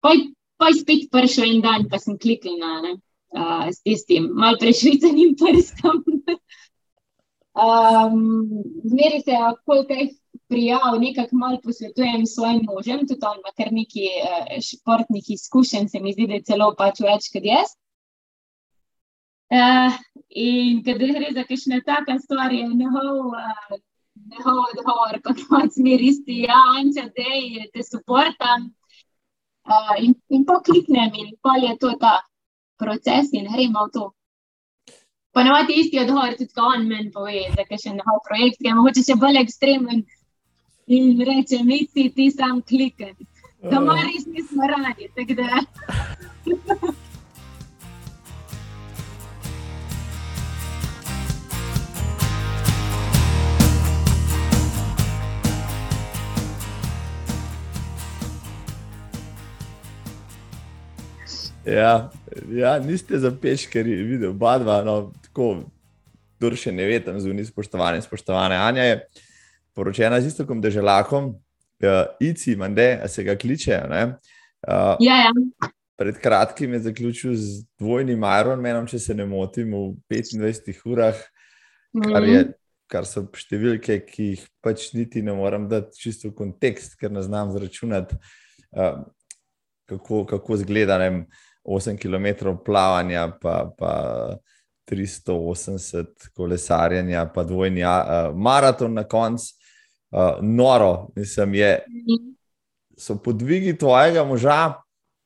Pa je spet prišel en dan, pa sem kliknil uh, s tistim malce prešvicanim prstom. um, zmeri se, koliko jih prijav, nekako malo posvetujem svojim možem, tudi on ima kar neki uh, športnih izkušenj, se mi zdi, da je celo pač več kot jaz. Uh, in kadar gre za kakšne take stvari, je njihov uh, odgovor, pa kot smeri isti, ja, anča, dej, te suportam. Uh, in, in pa kliknem, in pa je to ta proces, in gremo v to. Imate isti odgovor, tudi on meni pove, da je še nov projekt, ki je mogoče še bolj ekstremen. In reče, mi si ti sam klikni. Doma res nismo radi. Ja, ja, niste za pečkari, videl, oba dva, no, tako, kdo še ne ve, tam zunaj spoštovane, spoštovane. Anja je poročena z istokom deželakom, uh, Ici, Mande, a se ga kliče. Uh, ja, ja. Pred kratkim je zaključil z dvojnim Ironmanom, če se ne motim, v 25 urah, kar, je, mhm. kar so številke, ki jih pač niti ne morem dati čisto v kontekst, ker ne znam zračunati, uh, kako, kako zgleda. Ne, 8 km plavanja, pa, pa 380 kolesarjenja, pa dvojni uh, maraton na koncu. Uh, noro, mislim, je. So podvigi tvojega moža,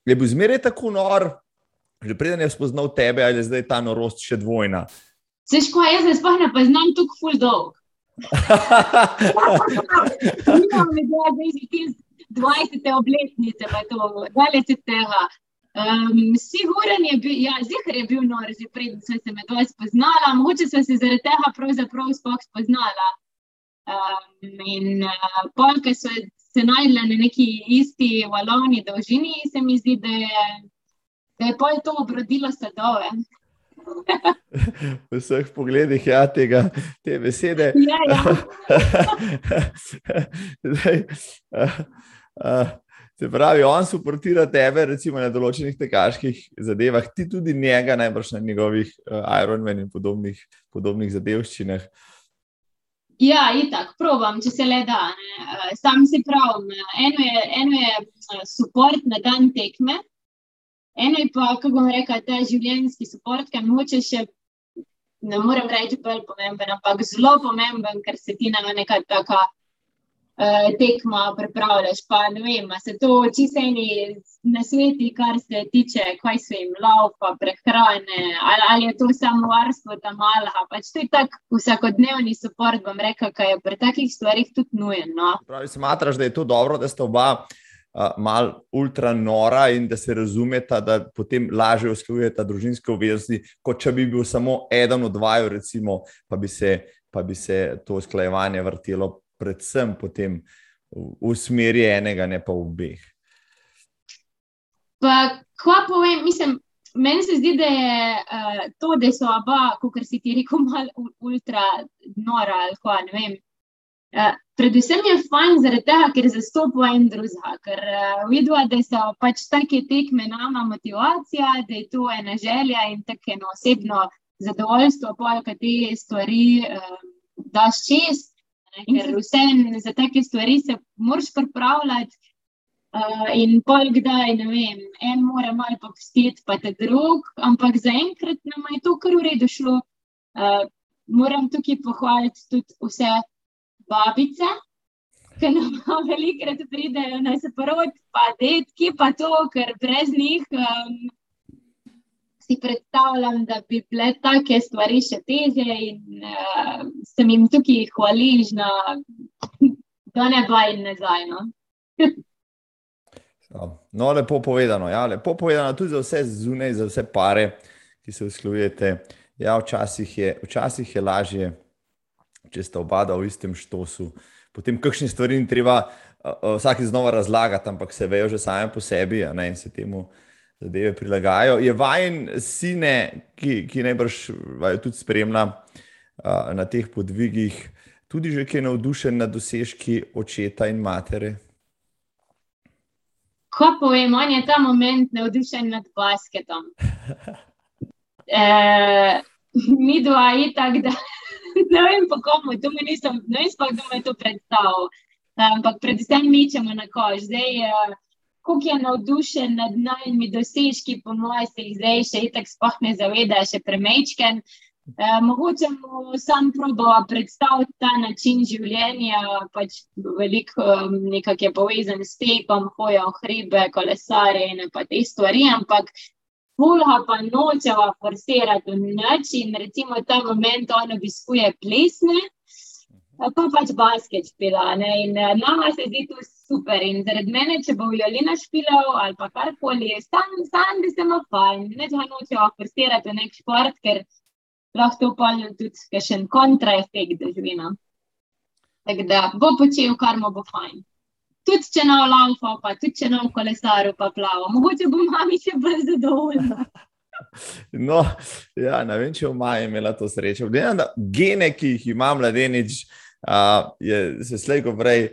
je bil zmeraj tako nor, že preden je spoznal tebe, ali je zdaj ta norost še dvojna. Seš, ko jaz zdaj sploh ne poznam tukaj full dog. 20. obletnice, pa to, 20. Um, Siguren je bil, ja, zihar je bil nor, že preden sem se med vami spoznala, mogoče sem se zaradi tega pravzaprav sploh spoznala. Um, in uh, polke so se najdle na neki isti valovni dolžini, se mi zdi, da je, da je pol to obrodilo sadove. V vseh pogledih ja, tega, te besede. Ja, ja. Zdaj, uh, uh, Se pravi, on suportira tebe, recimo na določenih tekaških zadevah, ti tudi njega, najbrž na njegovih uh, Ironman in podobnih, podobnih zadevščinah. Ja, itak, provam, če se le da. Ne. Eh, sam si prav. Eno je, eno je support eh, na dan tekme, eno je pa, kako bom rekel, ta življenjski support, ki moče še. Ne morem reči, da je pomemben, ampak zelo pomemben, ker se ti na neka taka uh, tekma pripravljaš. Pa ne vem, se to čisto eni na sveti, kar se tiče, kaj se jim laupa, prehrane, ali, ali je to samo varstvo tam malha. Pač to je tak vsakodnevni support, bom rekel, kaj je pri takih stvarih tudi nujen. No? Pravi, smatraš, da je to dobro, da sta oba. Uh, Mal ultra nora in da se razumeta, da potem lažje usklajujeta družinske obveznosti, kot če bi bil samo eden od dvaju, recimo, pa bi se, pa bi se to usklajevanje vrtelo predvsem potem v smeri enega, ne pa v obeh. Pa, ko povem, mislim, meni se zdi, da je uh, to, da so oba, kot si ti rekel, malo ultra nora ali kaj ne vem. Uh, predvsem je fajn zaradi tega, ker zastopa en drugega, ker uh, vidijo, da so pač take tekme nama motivacija, da je to ena želja in tako eno osebno zadovoljstvo, pa kaj te stvari uh, daš čest. Ker vse za take stvari se moraš pripravljati. Uh, in pol kdaj, ne vem, en mora malo popustiti, pa te drug, ampak zaenkrat nam je to kar v redu šlo. Uh, moram tukaj pohvaliti tudi vse babice, ki nam velikrat pridejo na se porod, pa detki, pa to, ker brez njih. Um, si predstavljam, da bi bile take stvari še teže, in uh, sem jim tukaj hvaležna, da ne bo in nazaj. No? Ja, no, lepo povedano. Ja, lepo povedano tudi za vse zunaj, za vse pare, ki se usklujete. Ja, včasih, je, včasih je lažje, če ste oba v istem štosu. Potem, kakšne stvari ni treba uh, vsake znova razlagati, ampak se vejo že same po sebi ne, in se temu zadeve prilagajajo. Je vajen sine, ki, ki najbrž tudi spremlja uh, na teh podvigih, tudi že ki je navdušen nad dosežki očeta in matere. Ko povem, on je ta moment navdušen nad basketom. e, mi dva je tako, da ne vem, po komu, tu mi nisem, ne vem, sploh, kdo me je to predstavil. Ampak predvsem mi ćemo na kož. Zdaj, uh, kako je navdušen nad novimi dosežki, po mojem, se jih zdaj še tako sploh ne zaveda, še premečken. E, mogoče mu sam proba predstaviti ta način življenja, pač veliko nekaj je povezan s tekom, hoja v hribe, kolesare in pa te stvari, ampak fulha pa nočeva forsirati v noč in recimo ta moment on obiskuje plesne. Pa pač basket špila. Ne? In uh, nama se zdi to super. In zaradi mene, če bo violina špilal ali pa karkoli, sam, sam bi se mu fajn. Ne če hoče ofrsirati v nek šport, ker lahko to polnijo tudi še en kontraefekt doživino. Tako da bo počel, kar mu bo fajn. Tudi če na lampo, pa tudi če na kolesaru, pa plavo. Mogoče bo mami še bolj zadovoljna. No, ja, ne vem, če ima imela to srečo. Gene, ki jih ima mladenič, uh, je, se slejko prej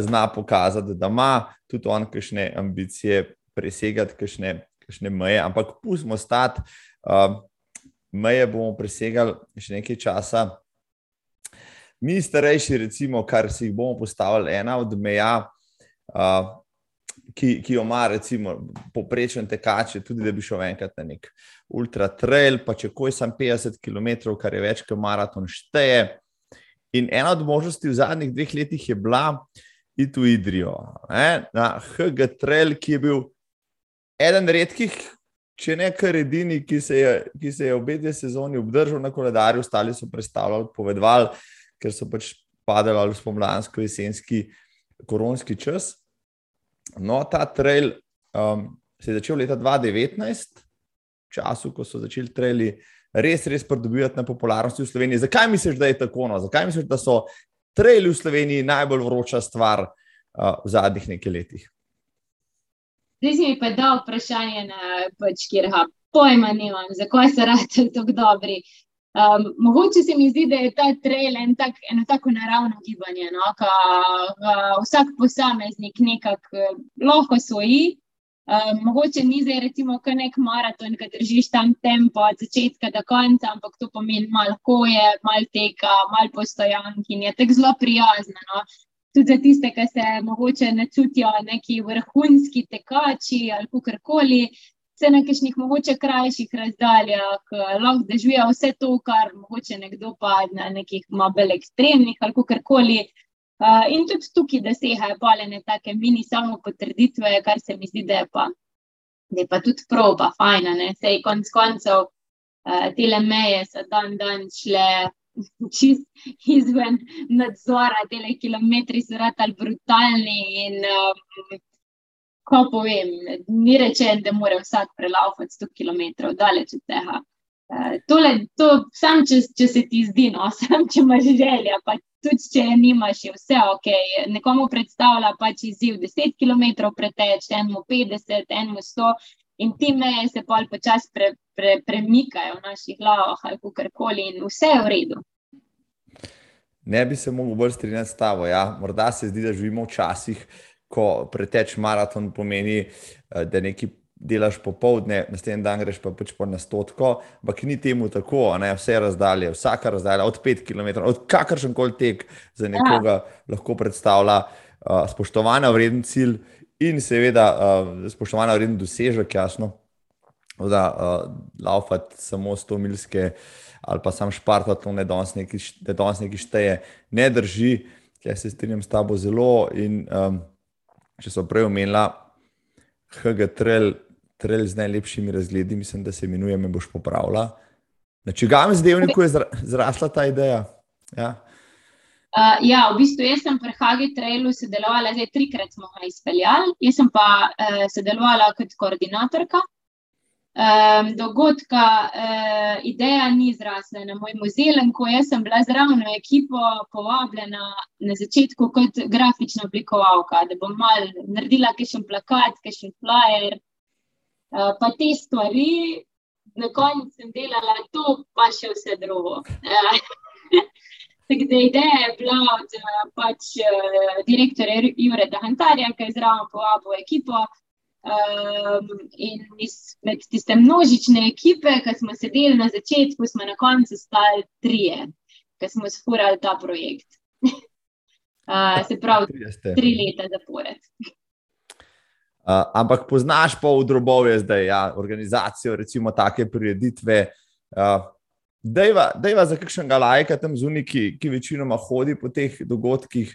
zna pokazati, da ima tudi on kakšne ambicije presegati, kakšne, kakšne meje, ampak pustimo stati. Meje bomo presegali še nekaj časa. Mi, starejši, recimo, kar si jih bomo postavili, ena od meja, uh, ki, ki jo ima, recimo, poprečen tekač, tudi da bi šel enkrat na nek ultra trail, pa če koj sem 50 km, kar je več kot maraton, šteje. In ena od možnosti v zadnjih dveh letih je bila iti v Idrijo, ne? na HG-Trail, ki je bil eden redkih, če ne kar edini, ki se je, ki se je obe dve sezoni obdržal na koledarju, ostali so predstavljali, povedali, ker so pač padali v spomladansko jesenski koronski čas. No, ta trail um, se je začel leta 2019, v času, ko so začeli traili res, res pridobivati na popularnosti v Sloveniji. Zakaj misliš, da je tako? No? Zakaj misliš, da so traili v Sloveniji najbolj vroča stvar uh, v zadnjih nekaj letih? Zdaj si mi pa dal vprašanje, na, pač, kjer ga pojma nimam, zakaj so radi tako dobri. Um, mogoče se mi zdi, da je ta trail en tak, eno tako naravno gibanje, no? ka uh, vsak posameznik nekako uh, lahko svoji. Um, mogoče ni zdaj, recimo, kar nek maraton, ki držiš tam tempo od začetka do konca, ampak to pomeni malo hoje, malo teka, malo postojank in je tako zelo prijazno. No? Tudi za tiste, ki se mogoče ne čutijo neki vrhunski tekači ali karkoli, se na kakšnih mogoče krajših razdaljah, lahko dežuje vse to, kar mogoče nekdo pa na nekih bolj ekstremnih ali karkoli. Uh, in tudi tukaj, jih pale take mini samo potrditve, kar se mi zdi, da je pa, da je pa tudi proba, fajna, ne, sej konc koncev uh, te meje so dan dan šle čist izven nadzora, te kilometri so ratali brutalni in um, ko povem, ni rečeno, da mora vsak prelaufati 100 km daleč od tega. Tole, to, sam, če, če se ti zdi, no, sam, če imaš želja, pa tudi če je nimaš, je vse ok. Nekomu predstavlja pač izziv 10 km preteč, enemu 50, enemu 100, in ti meje se pol počasi pre, pre, premikajo v naših glavah ali karkoli, in vse je v redu. Ne bi se mogel bolj strinjati s tabo. Ja. Morda se zdi, da živimo v časih, ko preteč maraton pomeni, eh, da nekaj delaš popoldne, naslednji dan greš pa pač po nastotko, ampak ni temu tako, ne, vse razdalje, vsaka razdalja od 5 km, od kakršen koli tek za nekoga ja. lahko predstavlja uh, spoštovanja vreden cilj in seveda uh, spoštovanja vreden dosežek, jasno. Da, uh, laufati samo 100 milske ali pa sam špartati, to ne danes neki šteje, ne drži. Jaz se strinjam s tabo zelo in um, če so prej omenila HG Trail, trail z najlepšimi razgledi, mislim, da se imenuje, me boš popravila. Na čigam zdevniku je zrasla ta ideja? Ja. Uh, ja, v bistvu jaz sem pri HG Trailu sodelovala, zdaj trikrat smo ga izpeljali, jaz sem pa uh, sodelovala kot koordinatorka um, dogodka, uh, ideja ni zrasla na moj muzej. Ko sem bila zraven ekipo povabljena na začetku kot grafična oblikovalka, da bom mal naredila kakšen plakat, kakšen flyer, uh, pa te stvari. Na koncu sem delala to, pa še vse drugo. Tako da ideja je bila od pač, uh, direktorja Jure Dahantarja, ki je zraven povabil ekipo. Um, in med tiste množične ekipe, ki smo sedeli na začetku, smo na koncu stali trije, ki smo spurali ta projekt. uh, se pravi, tri leta zapored. Uh, ampak poznaš pa v drobove zdaj, ja, organizacijo, recimo, take prireditve. Uh, Dejva za kakšnega lajka tam zunaj, ki, ki večinoma hodi po teh dogodkih,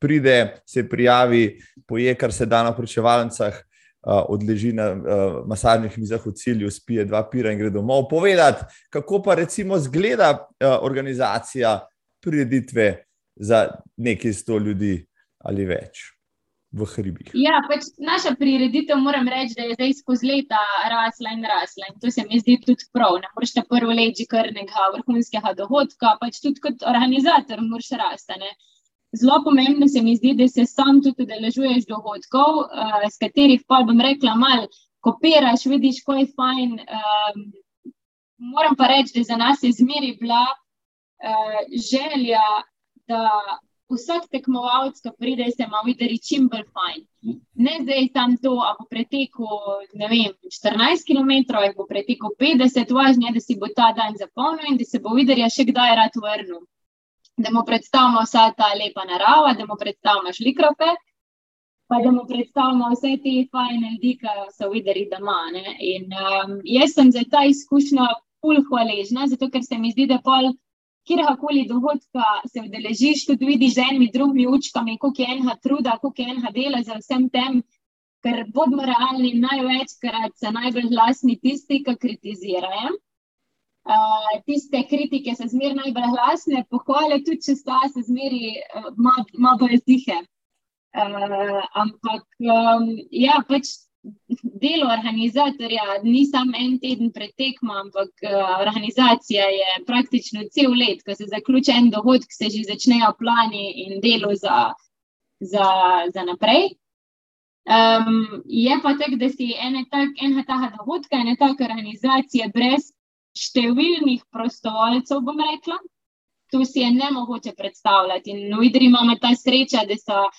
pride, se prijavi, poje, kar se da na pričevalnicah, odleži na uh, masažnih mizah v cilju, spije dva pira in gre domov. Povedati, kako pa recimo zgleda uh, organizacija prireditve za nekaj sto ljudi ali več. Ja, pač naša prireditev, moram reči, da je zdaj skozi leta rasla in rasla. In to se mi zdi tudi prav. Ne moreš ta prvo leči kar nekega vrhunskega dohodka, pač tudi kot organizator moraš rasti. Zelo pomembno se mi zdi, da se sam tudi udeležuješ dogodkov, uh, s katerih pa bom rekla, malo kopiraš, vidiš, ko je fajn. Um, moram pa reči, da za nas je zmeri bila uh, želja, da vsak tekmovalec, ki pride, se ima videti čim bolj fajn. Ne zdaj tam to, a bo pretekel vem, 14 km, a bo pretekel 50, važno je, da si bo ta dan zapolnil in da se bo videl, še kdaj rad vrnil da mu predstavimo vsa ta lepa narava, da mu predstavimo šlikrope, pa da mu predstavimo vse te fajne ljudi, ki so videli doma. In, um, jaz sem za ta izkušnja pol hvaležna, zato ker se mi zdi, da pol. Kjerkoli dogodka se vdeležiš, tudi vidiš z enimi drugimi učkami, koliko je enega truda, koliko je enega dela za vsem tem, ker bodimo realni, največkrat so najbolj glasni tisti, ki kritizirajo tiste kritike so zmeraj najbolj glasne, pohvale tudi, če sta se zmeraj malo bolj tihe. Uh, ampak um, ja, pač delo organizatorja ni samo en teden pred tekmo, ampak uh, organizacija je praktično cel let, ko se zaključi en dogodek, se že začnejo plani in delo za, za, za naprej. Um, je pa tako, da si ena taka tak dogodka, ena taka organizacija brez številnih prostovoljcev, bom rekla. To si je ne mogoče predstavljati. In v Idri imamo ta sreča, da so uh,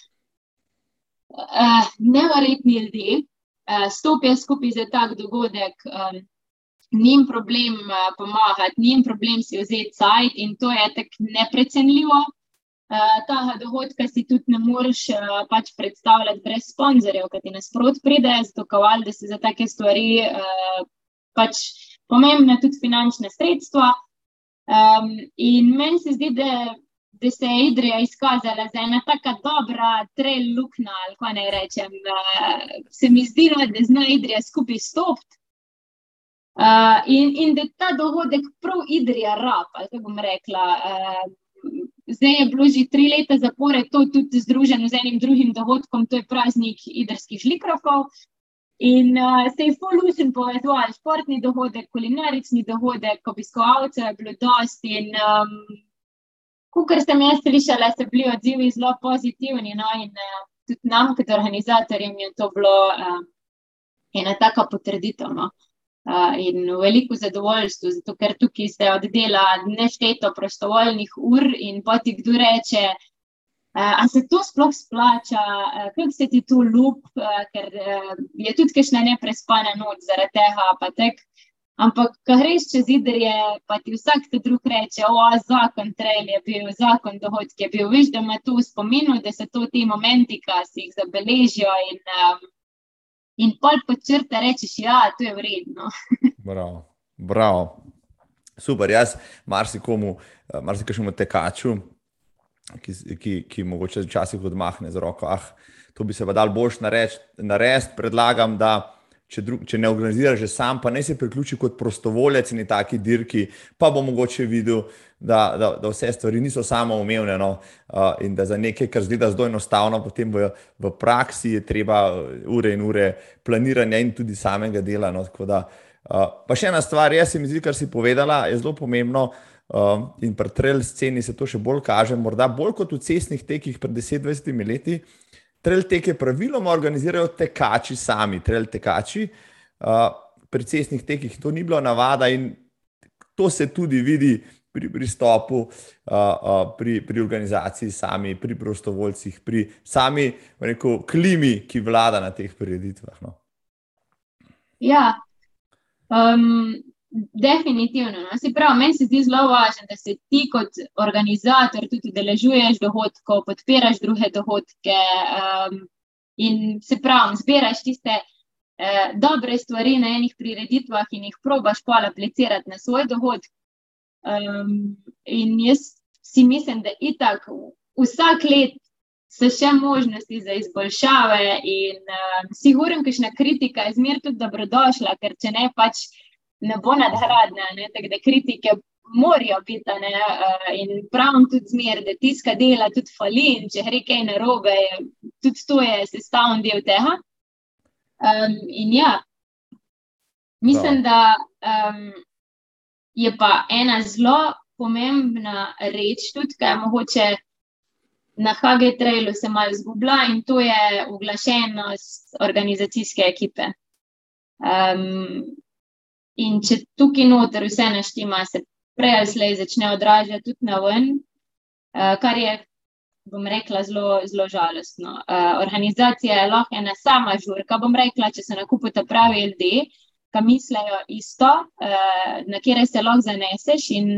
nevrjetni ljudje, stopijo skupaj za tak dogodek, um, njim problem uh, pomagati, njim problem si vzeti sajt in to je tako neprecenljivo. Uh, ta dogodka si tudi ne moreš uh, pač predstavljati brez sponzorjev, ki ti nasprot pride, zato kaval, da se za take stvari uh, pač pomembne tudi finančne sredstva. Um, in meni se zdi, da, da se je Idrija izkazala za ena tako dobra trail luknja, ali kaj naj rečem. Uh, se mi zdi, da zna Idrija skupaj stopiti. Uh, in, in da ta dogodek prav Idrija rab, ali kako bom rekla. Uh, zdaj je bilo že tri leta zapored to tudi združeno z enim drugim dogodkom, to je praznik idrskih žlikrofov. In uh, se je Folusen povezoval, športni dogodek, kulinarični dogodek, obiskovalcev je bilo dosti. In um, kar sem jaz slišala, so bili odzivi zelo pozitivni. No? In uh, tudi nam, kot organizatorjem, je to bilo uh, ena taka potrditev. No? in veliko zadovoljstvo, zato ker tukaj se oddela nešteto prostovoljnih ur in poti kdo reče. Uh, a se to sploh splača, uh, kako se ti tu lup, uh, ker uh, je tudi kakšna neprespana noč zaradi tega. Ampak, ko greš čez idrije, pa ti vsak te drug reče: O, zakon trail je bil, zakon dohodki je bil. Veš, da ima to v spominu, da so to ti momenti, ki si jih zabeležijo in um, in pol počrta rečeš, ja, je to vredno. bravo, bravo. Super, jaz marsikomu, eh, marsikomu tekaču, ki, ki, ki mogoče včasih odmahne z roko. Ah, to bi se pa dal boljš narediti. Predlagam, da če, dru, če ne organiziraš že sam, pa ne se priključi kot prostovoljec in taki dirki, pa bo mogoče videl, da, da, da vse stvari niso samo umevne no, uh, in da za nekaj, kar zdi zelo enostavno, potem v, v praksi je treba ure in ure planiranja in tudi samega dela. No, da, uh, pa še ena stvar, jaz se mi zdi, kar si povedala, je zelo pomembno. Uh, in pri trail sceni se to še bolj kaže, morda bolj kot v cestnih tekih pred 10-20 leti, uh, Trail teke praviloma organizirajo tekači sami, trail tekači. Uh, pri cestnih tekih to ni bilo navada in to se tudi vidi pri pristopu, uh, uh, pri, pri organizaciji sami, pri prostovoljcih, pri sami rekel, klimi, ki vlada na teh prireditvah. No. Ja, um, Definitivno. No. Se pravi, meni se zdi zelo važno, da se ti kot organizator tudi deležuješ dohodkov, podpiraš druge dohodke um, in se pravi, zbiraš tiste uh, dobre stvari na enih prireditvah in jih probaš pa aplicirati na svoj dohodek. Um, in jaz si mislim, da itak vsak let so še možnosti za izboljšave in um, sigurno, kakšna kritika je zmer tudi dobrodošla, ker če ne pač ne bo nadgradnja, tako da kritike morajo biti. Ne, in pravim tudi zmer, da tiska dela tudi fali in če gre kaj narobe, tudi to je sestavni del tega. Um, in ja, mislim, da um, je pa ena zelo pomembna reč, tudi kaj mogoče. Na HG-trailu se malo zgublja in to je uglašenost organizacijske ekipe. Um, In če tukaj noter vse naštima, se prej ali slej začne odražati tudi na ven, uh, kar je, bom rekla, zelo, zelo žalostno. Uh, organizacija je lahko ena sama žurka, bom rekla, če se nakupite pravi LD, ki mislijo isto, uh, na kjer se lahko zaneseš. In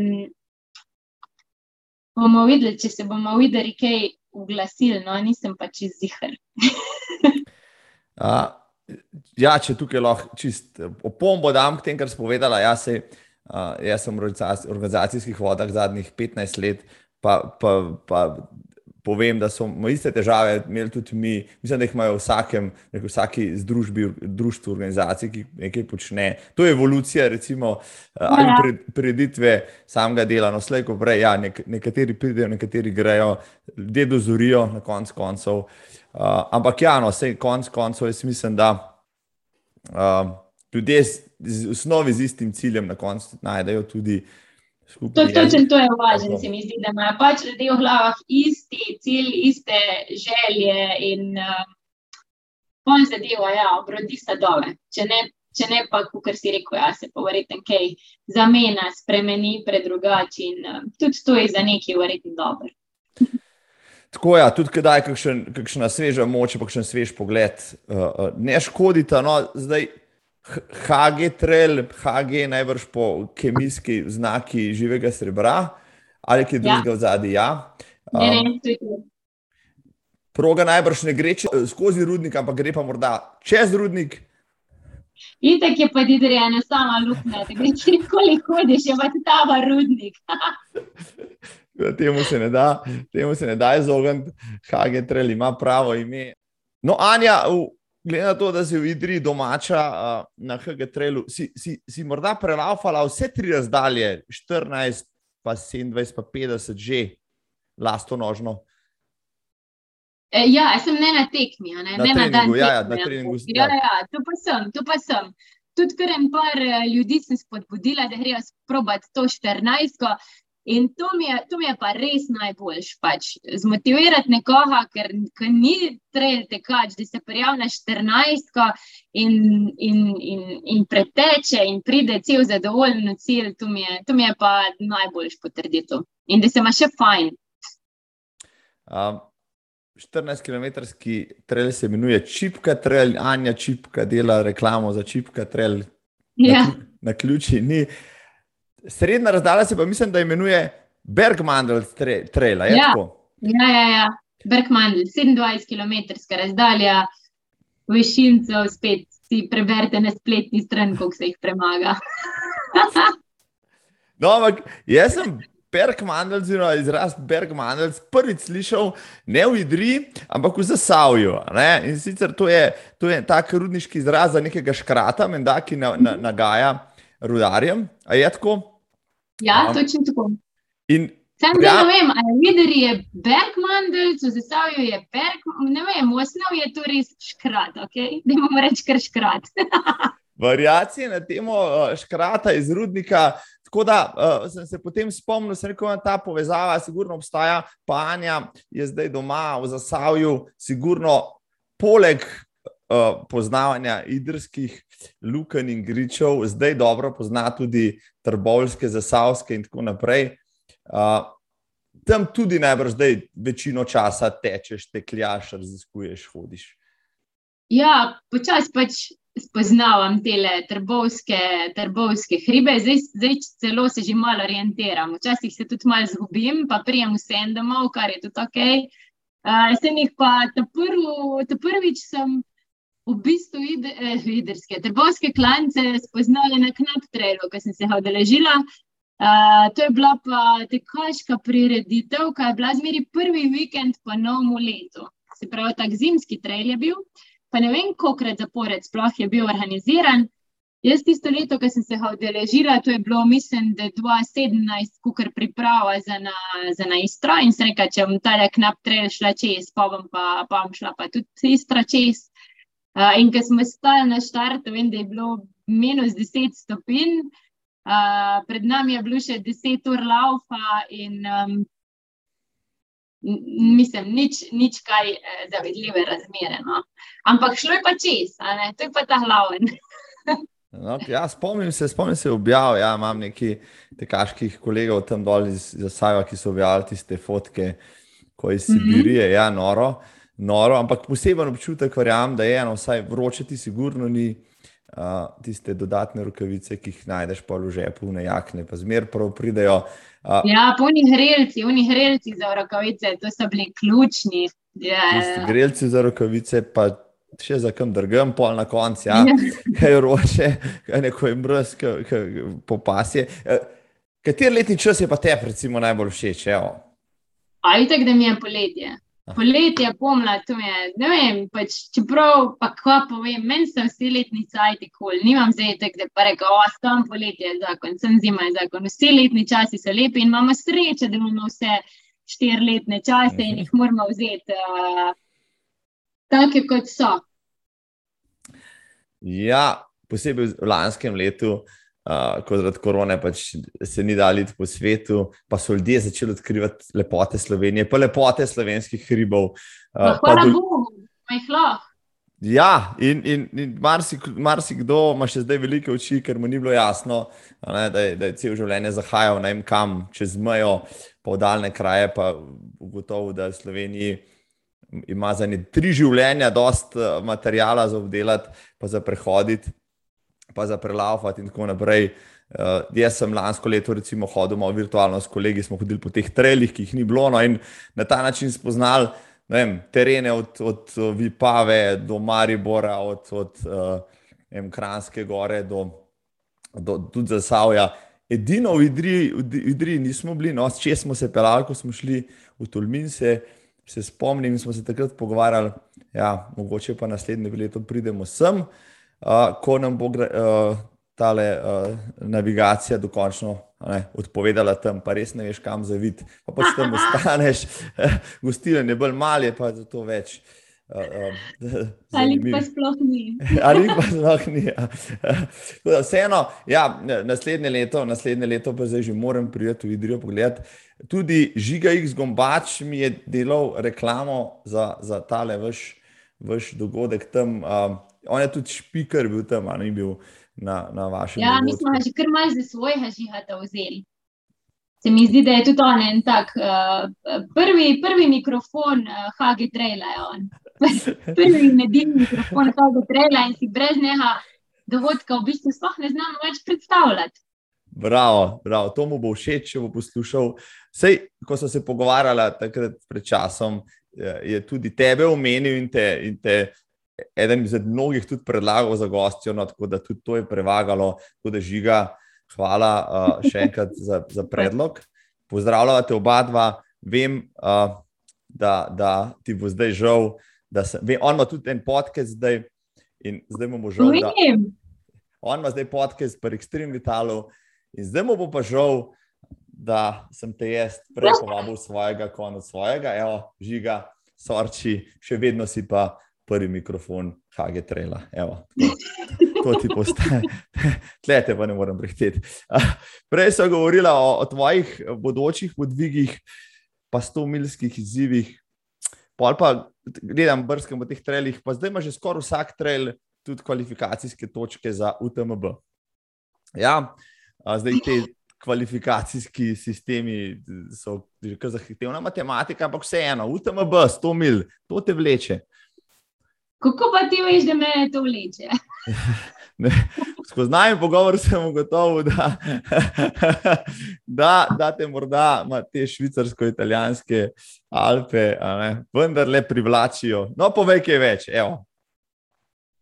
bomo videli, če se bomo videli, kaj uglasili, no, nisem pa čez zihar. Ja, če tukaj lahko čist opombo dam k tem, kar sem povedala. Jaz, se, uh, jaz sem v organizacijskih vodah zadnjih 15 let, pa, pa, pa povem, da smo iste težave imeli tudi mi. Mislim, da jih imajo v vsakem, rekel, vsaki združbi, društvu, organizaciji, ki nekaj počne. To je evolucija, recimo, ali ja. pred, preditve samega dela. No, slej, ko prej, ja, nek, nekateri pridejo, nekateri grejo, ljudje dozorijo na konc koncev. Uh, ampak ja, no, vse konc koncev jaz mislim, da uh, ljudje v osnovi z istim ciljem na koncu najdejo tudi skupaj. To, to, to je važno, se mi zdi, da imajo pač ljudje v glavah isti cilj, iste želje in uh, pol zadevo, ja, obrodi sta dole. Če ne, če ne pa, kot si rekel, ja, se pa verjetno kaj zamena, spremeni, predrugači in uh, tudi to je za neki verjetno dobro. Tako ja, tudi kdaj kakšen, kakšna sveža moč, pa kakšen svež pogled. Uh, ne škodita. No, zdaj, HG trail, HG najbrž po kemijski znaki živega srebra ali kaj drugega ja. zadnji. Ja. Um, proga najbrž ne gre če, skozi rudnik, ampak gre pa morda čez rudnik. In tako je pa ena sama luknja, da gre če koliko hodiš, je pa ta rudnik. temu se ne da, temu se ne da izogniti, Hagen Trell ima pravo ime. No, Anja, glede na to, da si v Idri domača uh, na Trellu, si, si, si morda prelaufala vse tri razdalje, 14, pa 27, pa 50, že lasto nožno. E, ja, sem ne na tekmi, ne na, ne na dan. Ja, ja, na treningu. Ja, ja, tu pa sem, tu pa sem. Tudi kar en par eh, ljudi sem spodbudila, da grejo sprobati to 14. In to mi, je, to mi je pa res najboljš. Pač. Zmotivirati nekoga, ker ni treba tekač, da se prijavi na 14 in, in, in, in preteče in pride cel zadovoljen na cilj, to mi, je, to mi je pa najboljš potrditev. In da se ima še fajn. Um. 14-kilometrski trail se imenuje Čipka trail, Anja Čipka dela reklamo za Čipka trail. Ja. Na, na ključi ni. Srednja razdalja se pa mislim, da imenuje Bergmandel trail. Ja. ja, ja, ja. Bergmandel, 27 km razdalja, višincev, spet si preberite na spletni stran, kako se jih premaga. no, ampak jaz sem. Bergmandel, oziroma izraz Bergmandel, prvič slišal ne v Idri, ampak v Zasavju. Ne? In sicer to je, to je tako rudniški izraz za nekega škrata, menda, ki na, na, nagaja rudarjem. A je tako? Ja, um, točno tako. In, Sam ja, ne vem, ali videti je Bergmandel, če se stavijo je Bergmandel, ne vem, v osnovi je to res škrat, okay? da imamo reči kar škrat. Variacije na temo uh, škrata iz rudnika. Tako da uh, sem se potem spomnil, da je ta povezava, sigurno obstaja, pa Anja je zdaj doma v Zasavju, sigurno poleg uh, poznavanja idrskih luken in gričev, zdaj dobro pozna tudi trbovske, zasavske in tako naprej. Uh, tam tudi najbrž zdaj večino časa tečeš, tekljaš, raziskuješ, hodiš. Ja, počasi pač spoznavam te trbovske, trbovske hribe, zdaj, zdaj celo se že malo orientiram. Včasih se tudi malo zgubim, pa prijem vsem domov, kar je tudi ok. Uh, sem jih pa ta, prv, ta prvič sem v bistvu vidrske, eh, trbovske klance spoznali na knap trailu, ko sem se ga odeležila. Uh, to je bila pa tekaška prireditev, ki je bila zmeri prvi vikend po novem letu. Se pravi, tak zimski trail je bil, pa ne vem, kolikrat zapored sploh je bil organiziran. Jaz tisto leto, ko sem se ga odeležila, to je bilo, mislim, da je 2017, kukar priprava za na, za na istro in se reka, če bom ta knap trail šla čez, pa bom pa, pa bom šla pa tudi istra čez. Uh, in ko smo stali na štartu, vem, da je bilo minus 10 stopinj, uh, pred nami je bilo še 10 ur laufa, in um, mislim, nič, nič kaj eh, zavedljive razmere. No. Ampak šlo je pa čez, to je pa ta glaven. No, ja, spomnim se, spomnim se objav. Ja, imam nekaj tekaških kolegov tam dol iz Zasaja, ki so objavili tiste fotke, ko iz Sibirije, mm -hmm. ja, noro. Noro, ampak poseben občutek, verjamem, da je eno, vsaj vroče ti, sigurno ni uh, tiste dodatne rokavice, ki jih najdeš pa v žepu, ne jakne, pa zmer prav pridejo. Uh, ja, polni grelci, oni grelci za rokavice, to so bili ključni. Yeah. Ja. Grelci za rokavice, pa še za kam drgem, pol na koncu, ja, yeah. kaj roče, kaj neko je mrz, kaj, kaj popasje. Uh, Kateri letni čas je pa te, recimo, najbolj všeč? Ali tako, da mi je poletje? Poletje, pomlad, to je. Ne vem, pač, čeprav pa kva povem, meni so vsi letni cajti kul, cool. nimam zdaj tako, da pa rečem, o, tam poletje je zakon, sem zima je zakon. Vsi letni časi so lepi in imamo sreče, da imamo vse štiriletne čase in jih moramo vzeti uh, take, kot so. Ja, posebej v lanskem letu, uh, ko zaradi korone pač se ni dali po svetu, pa so ljudje začeli odkrivati lepote Slovenije, pa lepote slovenskih hribov. Uh, hvala Bogu, da jih lahko. Ja, in, in, in marsikdo marsi ima še zdaj velike oči, ker mu ni bilo jasno, ne, da, je, da je cel življenje zahajal ne vem kam, čez mejo, pa v daljne kraje, pa ugotovil, da v Sloveniji ima za ne tri življenja dost materijala za obdelati, pa za prehoditi, pa za prelaufati in tako naprej. Uh, jaz sem lansko leto, recimo, hodil malo virtualno s kolegi, smo hodili po teh treljih, ki jih ni bilo, no, in na ta način spoznali vem, terene od, od Vipave do Maribora, od, od uh, Kranske gore do, do tudi Zasavja. Edino v Idriji, v Idriji nismo bili, no, če smo se pelali, ko smo šli v Tolmin, se, se spomnim, smo se takrat pogovarjali, ja, mogoče pa naslednje leto pridemo sem, uh, ko nam bo uh, tale uh, navigacija dokončno ne, odpovedala tam, pa res ne veš, kam zavid. Pa pač tam ostaneš, gostilne je bolj male, pa je to več. Uh, uh, Ali pa sploh ni. Ali pa sploh ni. Ja. Vseeno, ja, naslednje leto, naslednje leto pa zdaj že moram priti v Idrijo pogledati. Tudi Žiga X Gombač mi je delal reklamo za, za tale vaš, vaš dogodek tam. Uh, on je tudi špiker bil tam, ali ni bil. Na, na vašem. Ja, mi smo že kar malce za svojega žihata vzeli. Se mi zdi, da je tudi on en tak uh, prvi, prvi mikrofon uh, eh, Hagi Trejla. prvi medijni mikrofon Hagi Trejla in si brez njega dogodka v bistvu sploh ne znamo več predstavljati. Bravo, bravo, to mu bo všeč, če bo poslušal. Sej, ko so se pogovarjali takrat pred časom, je tudi tebe omenil in te, in te eden izmed mnogih tudi predlagal za gostijo, no, tako da tudi to je prevagalo, tudi žiga. Hvala uh, še enkrat za, za predlog. Pozdravljate oba dva. Vem, uh, da, da ti bo zdaj žal, da se. Vem, on ima tudi en podcast zdaj in zdaj mu bo žal. Da, on ima zdaj podcast pri Extreme Vitalu in zdaj mu bo pa žal, da sem te jaz prej povabil svojega, konec svojega, evo, žiga, sorči, še vedno si pa prvi mikrofon, Hage Trela. Evo, to, to ti postaje. Tlete pa ne morem prehiteti. Prej sem govorila o, o tvojih bodočih podvigih, pa sto milskih izzivih. Pol pa gledam brskam po teh trailih, pa zdaj ima že skoraj vsak trail tudi kvalifikacijske točke za UTMB. Ja, zdaj te kvalifikacijski sistemi so že kar zahtevna matematika, ampak vseeno, UTMB, 100 mil, to te vleče. Kako pa ti veš, da me to vleče? Skozi najmen pogovor sem ugotovil, da, da, da te morda te švicarsko-italijanske Alpe, vendar le privlačijo. No, povej, kaj več. Evo.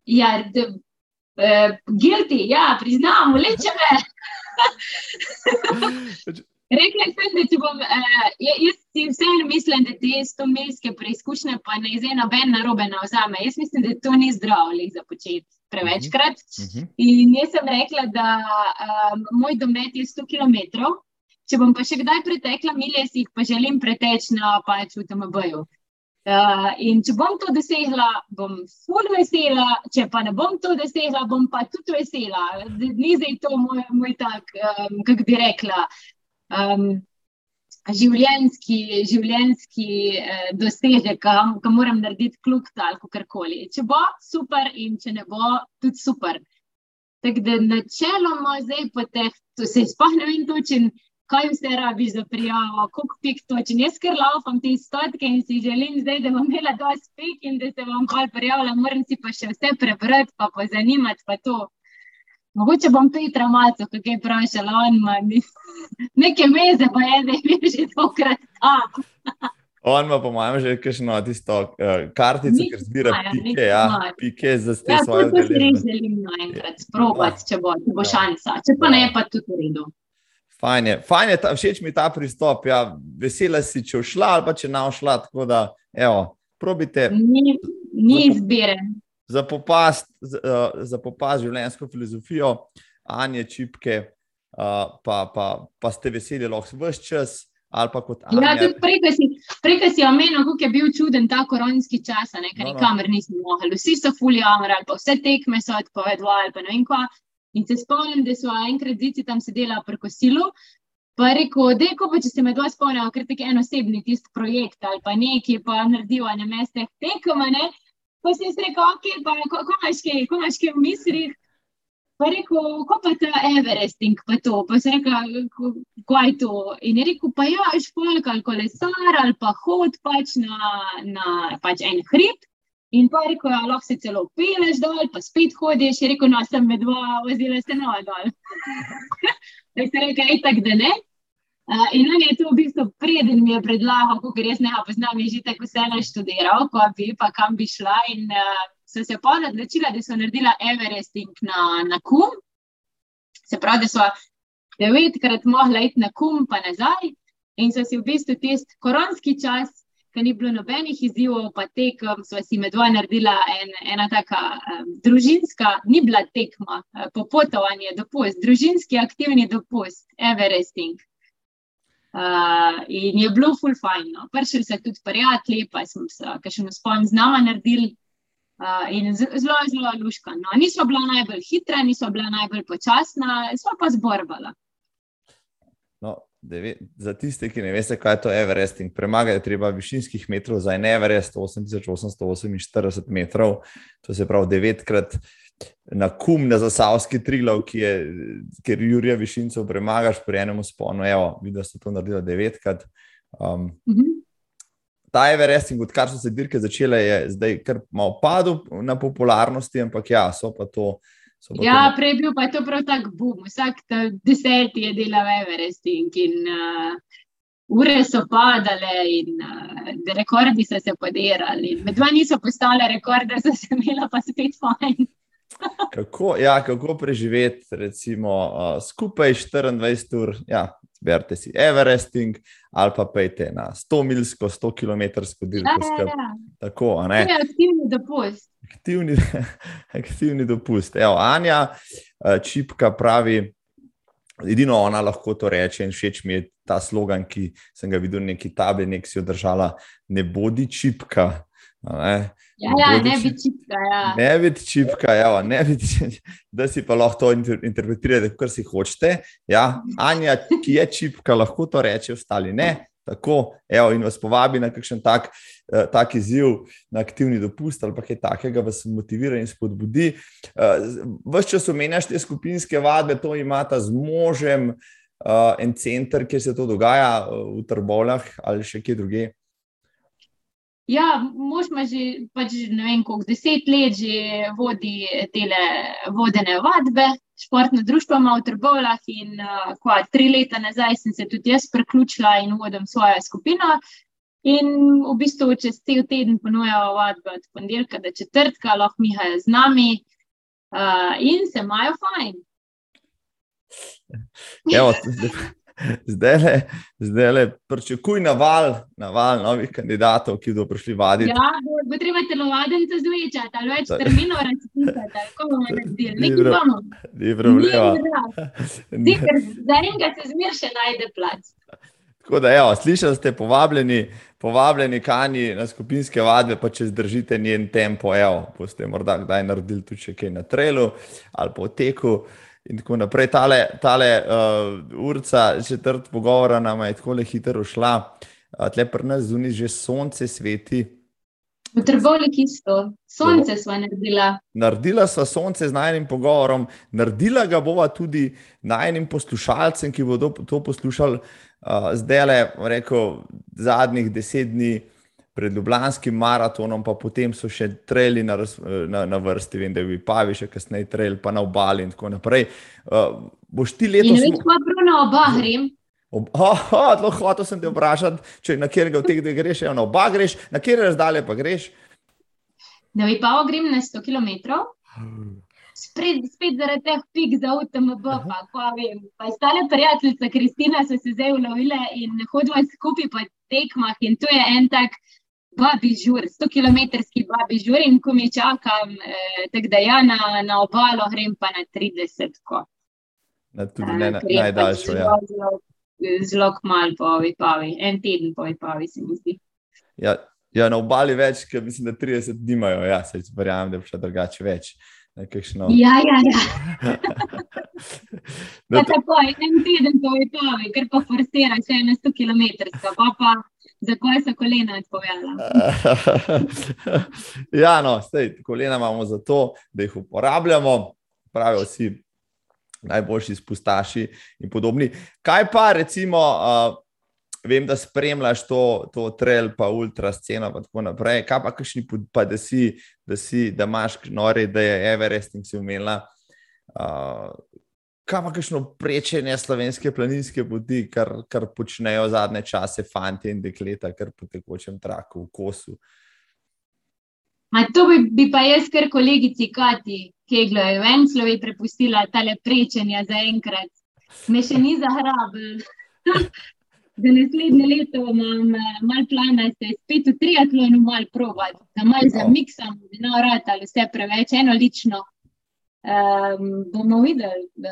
Ja, uh, guilty, ja, priznam, vleče me. Rekla sem, da če bom, uh, jaz si vseeno mislim, da te stomilske preizkušnje pa ne izje noben narobe na vzame. Jaz mislim, da to ni zdravo za početi prevečkrat. Uh mhm, -huh. Mhm. In jaz sem rekla, da um, moj domet je 100 km. Če bom pa še kdaj pretekla milje, si jih pa želim preteči na pač v TMB-ju. Uh, in če bom to dosegla, bom ful vesela, če pa ne bom to dosegla, bom pa tudi vesela. Ni zdaj to moj, moj tak, um, kako bi rekla, um, življenski, življenski eh, dosežek, ki moram narediti kljub talku, karkoli. Če bo super, in če ne bo, tudi super. Tako da načeloma zdaj po teh, to se sploh ne vem točen, kaj vse rabi za prijavo, koliko pik točen. Jaz ker laufam te stotke in si želim zdaj, da bom imela dosti pik in da se bom kar prijavila, moram si pa še vse prebrati, pa pozanimati, pa to. Mogoče bom Petra malce, kako je vprašala, on ima nekaj meze, pa je, da je že tokrat tam. On ima, po mojem, že kakšno tisto uh, kartico, ki zbira pike, ja, pike za ste ja, svoje delo. Ja, to res želim naenkrat sprobati, če bo, če bo šansa. Če pa ne, pa tudi v redu. Fajn je, fajn je ta, všeč mi ta pristop. Ja, vesela si, če všla ali pa če ne všla. Tako da, evo, probite. Ni, ni izbire za popast, za, uh, za popast življenjsko filozofijo, Anja Čipke, uh, pa, pa, pa ste veseli, lahko vse čas ali pa kot Anja. Ja, tudi prej, ki si, si omenil, kako je bil čuden ta koronski čas, ne, ker no, no. nikamor nismo mogli. Vsi so fuljamri, ali pa vse tekme so odpovedovali, ali pa ne vem kva. In se spomnim, da so enkrat zici tam sedela pri kosilu. Pa je rekel, da je ko pa če se med vas spomnijo, ker je en osebni tisti projekt ali pa neki, pa naredijo na mestih tekme. Pa jaz rekel, ok, pa ko, imaš kaj, ko imaš kaj v mislih. Pa je rekel, ko pa ta Everesting, pa to, pa se rekel, kaj je to. In je rekel, pa ja, špolk ali kolesar ali pa hod pač na, na pač en hrib. In pa je rekel, ja, lahko se celo peleš dol, pa spet hodiš. Je rekel, no, sem med dva vozila se no dol. da se rekel, aj tak, da ne. Uh, in on je to v bistvu preden mi je predlagal, ko res ne poznam, je že tako vse naštudiral, ko bi pa kam bi šla. In, uh, so se pa odločila, da so naredila Everesting na, na Kum. Se pravi, da so devetkrat mogli iti na Kum, pa nazaj. In so si v bistvu tisti koronski čas, ki ni bilo nobenih izzivov, pa tekem, so si med dvoje naredila en, ena taka um, družinska, ni bila tekma, uh, popotovanje, dopust, družinski aktivni dopust, Everesting. Uh, in je bilo full fajn. No. Prvič so tudi prijatelji, pa smo se, kar še ne spomnim, z nama naredili in zelo, zelo luška. No, niso bila najbolj hitra, niso bila najbolj počasna, so pa zborbala. No, deve, za tiste, ki ne veste, kaj je to Everesting, premagati je treba višinskih metrov za en Everest, 8848 metrov, to se pravi devetkrat. Na kum, na zasavski triglav, ki je, ker Jurija Višincev premagaš pri enem sponu, evo, da so to naredili devetkrat. Um, uh mhm. -huh ta Everesting, odkar so se dirke začele, je zdaj kar malo padel na popularnosti, ampak ja, so pa to. So pa ja, to... prej bil pa to prav tak boom. Vsak deseti je delal Everesting in uh, ure so padale in uh, rekordi so se podirali. Med dva niso postale rekorde, so se imela pa spet fajn. Kako, ja, kako preživeti, recimo, uh, skupaj 24 ur, ja, berite si Everesting ali pa pejte na 100 milsko, 100 km dirko. Ja, ja, ja. Tako, ne? To je aktivni dopust. Aktivni, aktivni dopust. Evo, Anja eh, Čipka pravi, edino ona lahko to reče in všeč mi je ta slogan, ki sem ga videl neki tabli, nek si jo držala, ne bodi Čipka. Ne? Ja, ja, ne biti čipka. Ja. Ne biti čipka, ja, ne biti, da si pa lahko to interpretirate, kar si hočete. Ja. Anja, ki je čipka, lahko to reče, ostali ne. Tako, evo, in vas povabi na kakšen tak, uh, tak izziv, na aktivni dopust ali kaj takega, vas motivira in spodbudi. Uh, Ves čas omenjaš te skupinske vadbe, to imata z možem, uh, en center, kjer se to dogaja uh, v Trbovljah ali še kje drugje. Ja, mož ima že pač, ne vem, koliko deset let že vodi te vodene vadbe, športno društvo ima v Trbovlah. In uh, kva, tri leta nazaj sem se tudi jaz priključila in vodim svojo skupino. In v bistvu čez cel teden ponujajo vadbe od ponedeljka do četrtka, lahko mihajo z nami uh, in se imajo fajn. Evo, zdaj le, zdaj le, pričakuj na val, na val novih kandidatov, ki bodo prišli vaditi. Ja, bo, bo treba telovadence zvečati, ali več terminov razpisati, kako bomo naredili. Nekaj bomo. Ni problema. Za enega se zmer še najde plac. Tako da, evo, slišali ste, povabljeni, povabljeni kanji na skupinske vadbe, pa če zdržite njen tempo, evo, boste morda kdaj naredili tudi kaj na trelu ali po teku in tako naprej. Tale, tale uh, urca, četrt pogovora nam je tako le hitro šla. Uh, tle pri nas zunaj že sonce sveti. V Trbovnik isto, sonce smo naredila. Naredila smo sonce z najnim pogovorom, naredila ga bova tudi najnim poslušalcem, ki bodo to poslušali uh, zdaj le, rekel, zadnjih deset dni pred Ljubljanskim maratonom, pa potem so še treli na, na, na vrsti, vem, da bi Pavi še kasneje treli, pa na obali in tako naprej. Uh, boš ti letos? Ne vem, kako na oba grem. Zelo hotel sem te vprašati, če na katerega od teh dveh greš, ja, na oba greš, na katere razdalje pa greš. Na Vipav grem na 100 km. Spred, spet zaradi teh pik za UTMB, pa, pa vem. Pa stale prijateljica Kristina so se zdaj ulovile in hodimo skupaj po tekmah in to je en tak babi žur, 100 km babi žur in ko mi čakam, eh, tako da ja, na, na obalo grem pa na 30. Ko. Na tudi ne, na, pač najdaljšo. Ja. zelo malo po Vipavi, en teden po Vipavi, se mi zdi. Ja, ja, na obali več, ker mislim, da 30 dni imajo, ja, se verjamem, da je še drugače več. Nekakšno... Ja, ja, ja. da, tako je, en teden po Vipavi, ker pa forsira še eno 100 km, pa pa. Zakaj so kolena odpovedala? ja, no, stej, kolena imamo zato, da jih uporabljamo, pravijo vsi najboljši spustaši in podobni. Kaj pa, recimo, uh, vem, da spremljaš to, to trail, pa ultra sceno, in tako naprej. Kaj pa, kakšni pa, da si, da si, da imaš nore, da je Everest in si umela. Uh, kaj pa, kakšno prečenje slovenske planinske poti, kar, kar počnejo zadnje čase, fanti in dekleta, kar po tekočem traku v kosu. Ma to bi, bi pa jaz, kar kolegici Kati, ki je v enem slovi prepustila tale prečenja za enkrat. Me še ni zahrabil. za naslednje leto imam eh, malo plana, da se spet v triatlonu malo provadi, da malo zamiksam, da ne vrata vse preveč, eno lično. Um, bomo videli, da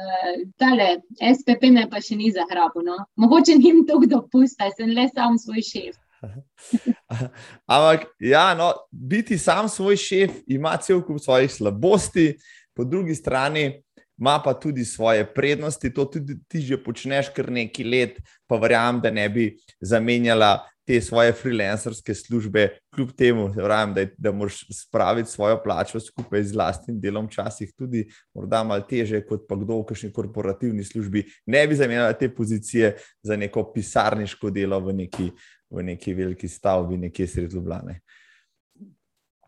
tale SPP me pa še ni zahrabil. No? Mogoče jim to dopusta, sem le sam svoj šef. Ampak, ja, no, biti sam svoj šef ima cel kup svojih slabosti, po drugi strani ima pa tudi svoje prednosti. To tudi ti že počneš kar nekaj let, pa verjamem, da ne bi zamenjala te svoje freelancerske službe, kljub temu, verjamem, da, da moraš spraviti svojo plačo skupaj z vlastnim delom, včasih tudi morda malo teže, kot pa kdo v kakšni korporativni službi. Ne bi zamenjala te pozicije za neko pisarniško delo v neki v neki veliki stavbi, nekje sredi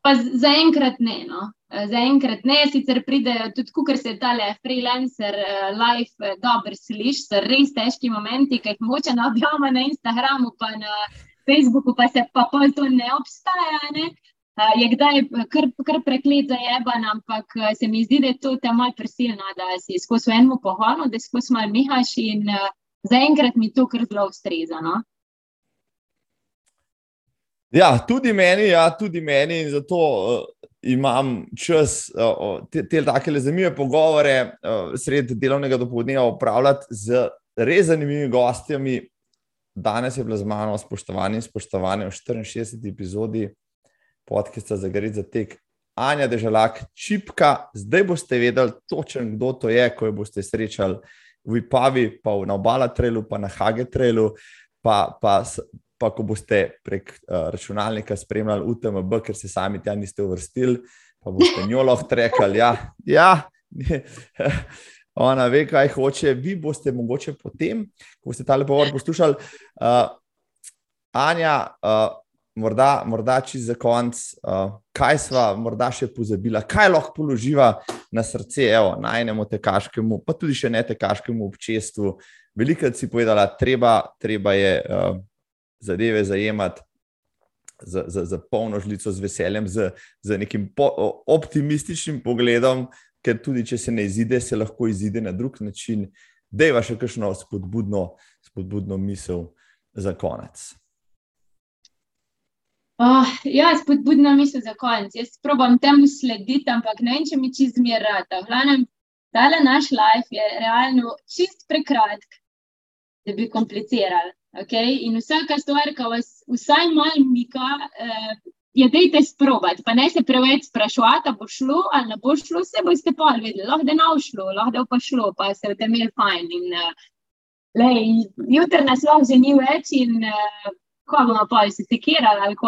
Ljubljana. Zaenkrat ne. No. Zaenkrat ne, sicer pridejo tudi, ker se ta le freelancer, uh, life, uh, dobro sliši, so res težki momenti, ki jih moče nabijamo na Instagramu, pa na Facebooku, pa se pa pol to ne obstaja. Ne? Je kdaj kar, kar preklet za jeban, ampak se mi zdi, da je to te malo prisilno, da si skozi eno pohvalno, da si skozi malo mihaš in zaenkrat mi to kar zelo ustreza. No? Ja, tudi meni, ja, tudi meni in zato uh, imam čas uh, te, te tako zanimive pogovore uh, sredi delovnega dopoledneva upravljati z res zanimivimi gostjami. Danes je bila z mano, spoštovani in spoštovane, v 64. epizodi podcasta za Gari za tek. Anja Deželak, čipka, zdaj boste vedeli točen, kdo to je, ko jo boste srečali v Ipavi, pa na obala trailu, pa na Hage trailu, pa, pa pa ko boste prek uh, računalnika spremljali UTMB, ker se sami tam niste uvrstili, pa boste njo lahko rekli, ja, ja. Ona ve, kaj hoče, vi boste mogoče potem, ko boste ta lepo poslušali. Uh, Anja, uh, morda, morda čez za konc, uh, kaj sva morda še pozabila, kaj lahko položiva na srce, evo, najnemu tekaškemu, pa tudi še ne tekaškemu občestvu. Veliko si povedala, treba, treba je uh, zadeve zajemati z, z, z polno žlico, z veseljem, z, z nekim po, optimističnim pogledom, ker tudi če se ne izide, se lahko izide na drug način. Da je vaša kakšno spodbudno, spodbudno misel za konec. Oh, ja, spodbudna misel za konec. Jaz probujem temu slediti, ampak ne vem, če mi čez zmerata. Glavnem, tale naš life je realno čist prekratk, da bi komplicirali. Okay? In vsaka stvar, ki vas vsaj malo mika, eh, je dejte sprobati. Pa ne se preveč sprašovati, ali bo šlo ali ne bo šlo, vse boste pa videli. Lahko da ne bo šlo, lahko da bo šlo, pa se boste imeli fajn. In, eh, Jutri nas lahko že ni več in eh, ko bomo pa se tekirali ali ko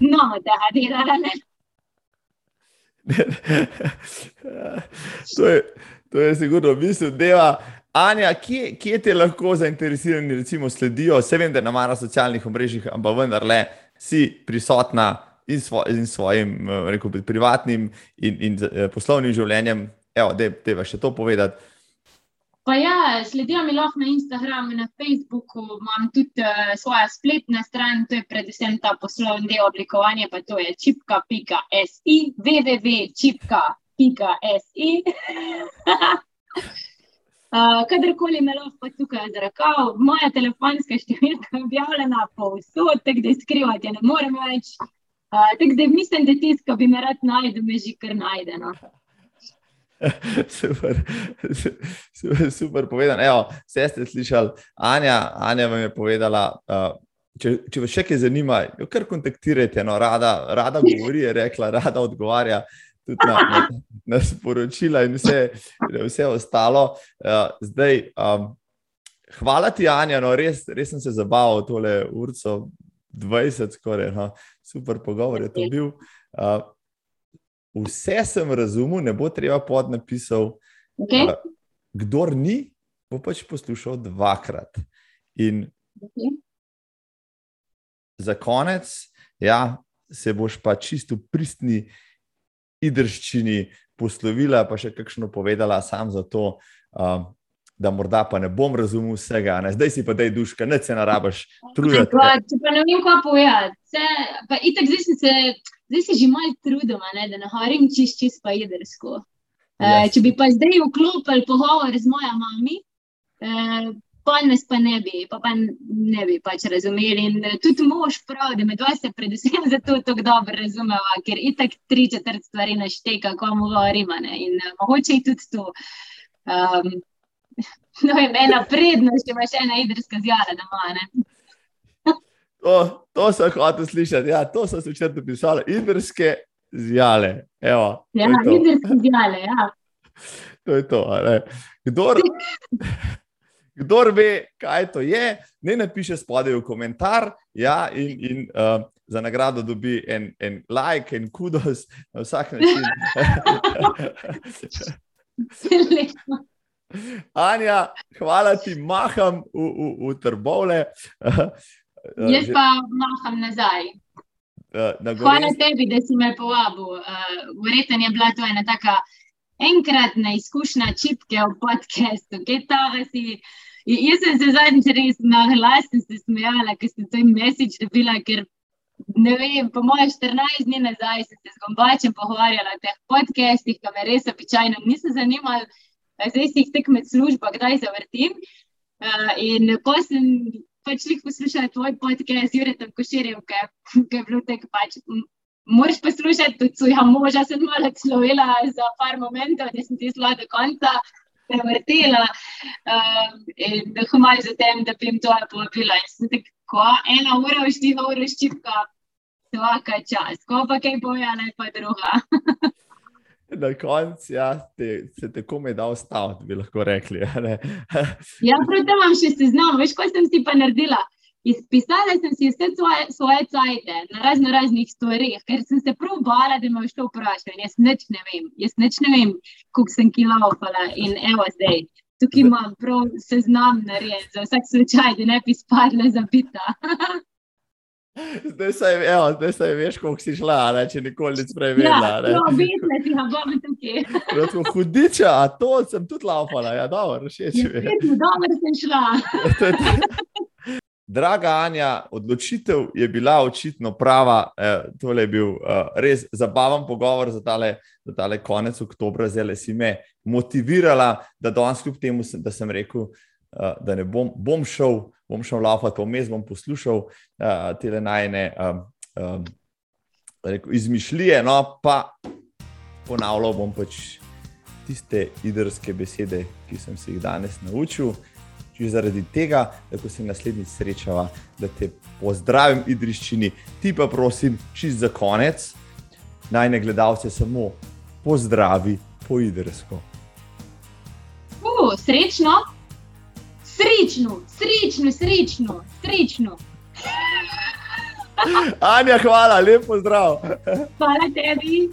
no, tega delali. to je, je sigurno, mislim, da Anja, kje, kje te lahko zainteresirani recimo, sledijo? Vse vem, da na mara socialnih omrežjih, ampak vendarle si prisotna in, svo, in svojim eh, rekel, privatnim in, in eh, poslovnim življenjem. Evo, da te še to povedati. Pa ja, sledijo mi lahko na Instagramu, na Facebooku, imam tudi uh, svojo spletno stran, to je predvsem ta poslovni del oblikovanja, pa to je čipka.si, www.čipka.si. Uh, kadarkoli me lahko tukaj zrakav, moja telefonska številka je objavljena povsod, tako da skrivati ne morem več. Uh, tako da mislim, da tisto, ki bi me rad najdel, me že kar najde. No. super, super, super povedano. Evo, vse ste slišali, Anja, Anja vam je povedala. Uh, če, če vas še kaj zanima, jo kar kontaktirajte. No, rada, rada govori, je rekla, rada odgovarja tudi na, na, na sporočila in vse, vse ostalo. Uh, zdaj, um, hvala ti, Anja, no, res, res sem se zabaval tole urco 20, skoraj. No, super pogovor je to bil. Uh, vse sem razumel, ne bo treba pod napisal. Okay. Uh, kdor ni, bo pač poslušal dvakrat. In okay. za konec, ja, se boš pa čisto pristni idrščini poslovila, pa še kakšno povedala, sam za to. Uh, Da, morda pa ne bom razumel vsega, ne? zdaj si pa dej duška, ne se narabaš truditi. Če pa ne vem, kako povedati, pa itak zdaj si se zdaj se že malo trudim, da ne horim čist, čist pa jedrsko. Uh, če bi pa zdaj vklopil pogovor z mojo mami, uh, pa nas pa ne bi, pa, pa ne bi pač razumeli. In uh, tudi mož prav, da med vas je predvsem zato tako dobro razumeva, ker itak tri četrt stvari našteka, ko mu govorimo. In uh, mogoče je tudi to. Um, No, je ena prednost, če imaš ena idrska zjara doma. To, to sem hotel slišati. Ja, to sem se včeraj napisal. Idrske zjale. Evo, ja, idrske zjale. Ja. To je to. Kdor, kdor ve, kaj to je, ne napiše spodaj v komentar. Ja, in, in uh, za nagrado dobi en, en like, en kudos na vsak način. Anja, hvala ti, maham v, v, v trbole. Uh, Jaz pa maham nazaj. Uh, Hvala tebi, da si me povabil. Uh, Verjetno je bila to ena taka enkratna izkušnja čipke v podkastu. Jaz sem se zadnjič res na glas se smejala, ker ste to mesič dobila, ker ne vem, po mojem 14 dni nazaj sem se z gombačem pogovarjala o teh podcastih, ki me res običajno niso zanimali. Zdaj si jih tek med službo, kdaj zavrtim. In ko sem pač jih poslušala tvoj podcast z Juretom Koširjem, ki je bil tek pač. Moraš poslušati tudi svoja moža, sem malo človela za par momentov, da sem ti šla do konca, da je vrtela um, in da hvala za tem, da bi jim to povabila. In sem tako, ena ura, štiri ure, ščipka, svaka čas, ko pa kaj bojala, pa druga. na koncu ja, te, se te kome da ustaviti, bi lahko rekli. ja, prav tam imam še seznam, veš, kaj sem si pa naredila. Izpisala sem si vse svoje, svoje cajte na razno raznih stvarih, ker sem se prav bala, da me boš to vprašal. Jaz neč ne vem, jaz neč ne vem, koliko sem kilovala in evo zdaj. Tukaj imam prav seznam narejen za vsak slučaj, da ne bi spadla zabita. Zdaj se je, evo, zdaj se je veš, koliko si šla, ne, če nikoli nisem prej vedela. Ja, no, videla si, da bom tukaj. Tako hudiča, a to sem tudi laufala, ja, dobro, še če veš. Ja, dobro sem šla. Draga Anja, odločitev je bila očitno prava. Eh, tole je bil eh, res zabaven pogovor za tale, za tale konec oktobra. Zdaj si me motivirala, da danes kljub temu, da sem rekel, uh, da ne bom, bom šel, bom šel laufati, vmes bom poslušal uh, te najne um, um, izmišljije, no pa ponavljal bom pač tiste idrske besede, ki sem se jih danes naučil. Če zaradi tega, da ko se naslednjič srečava, da te pozdravim, idriščini, ti pa prosim, čist za konec, naj ne gledalce samo pozdravi po idrsko. Uh, srečno! Srečno, srečno, srečno, srečno. Anja, hvala, lepo zdrav. Hvala tebi.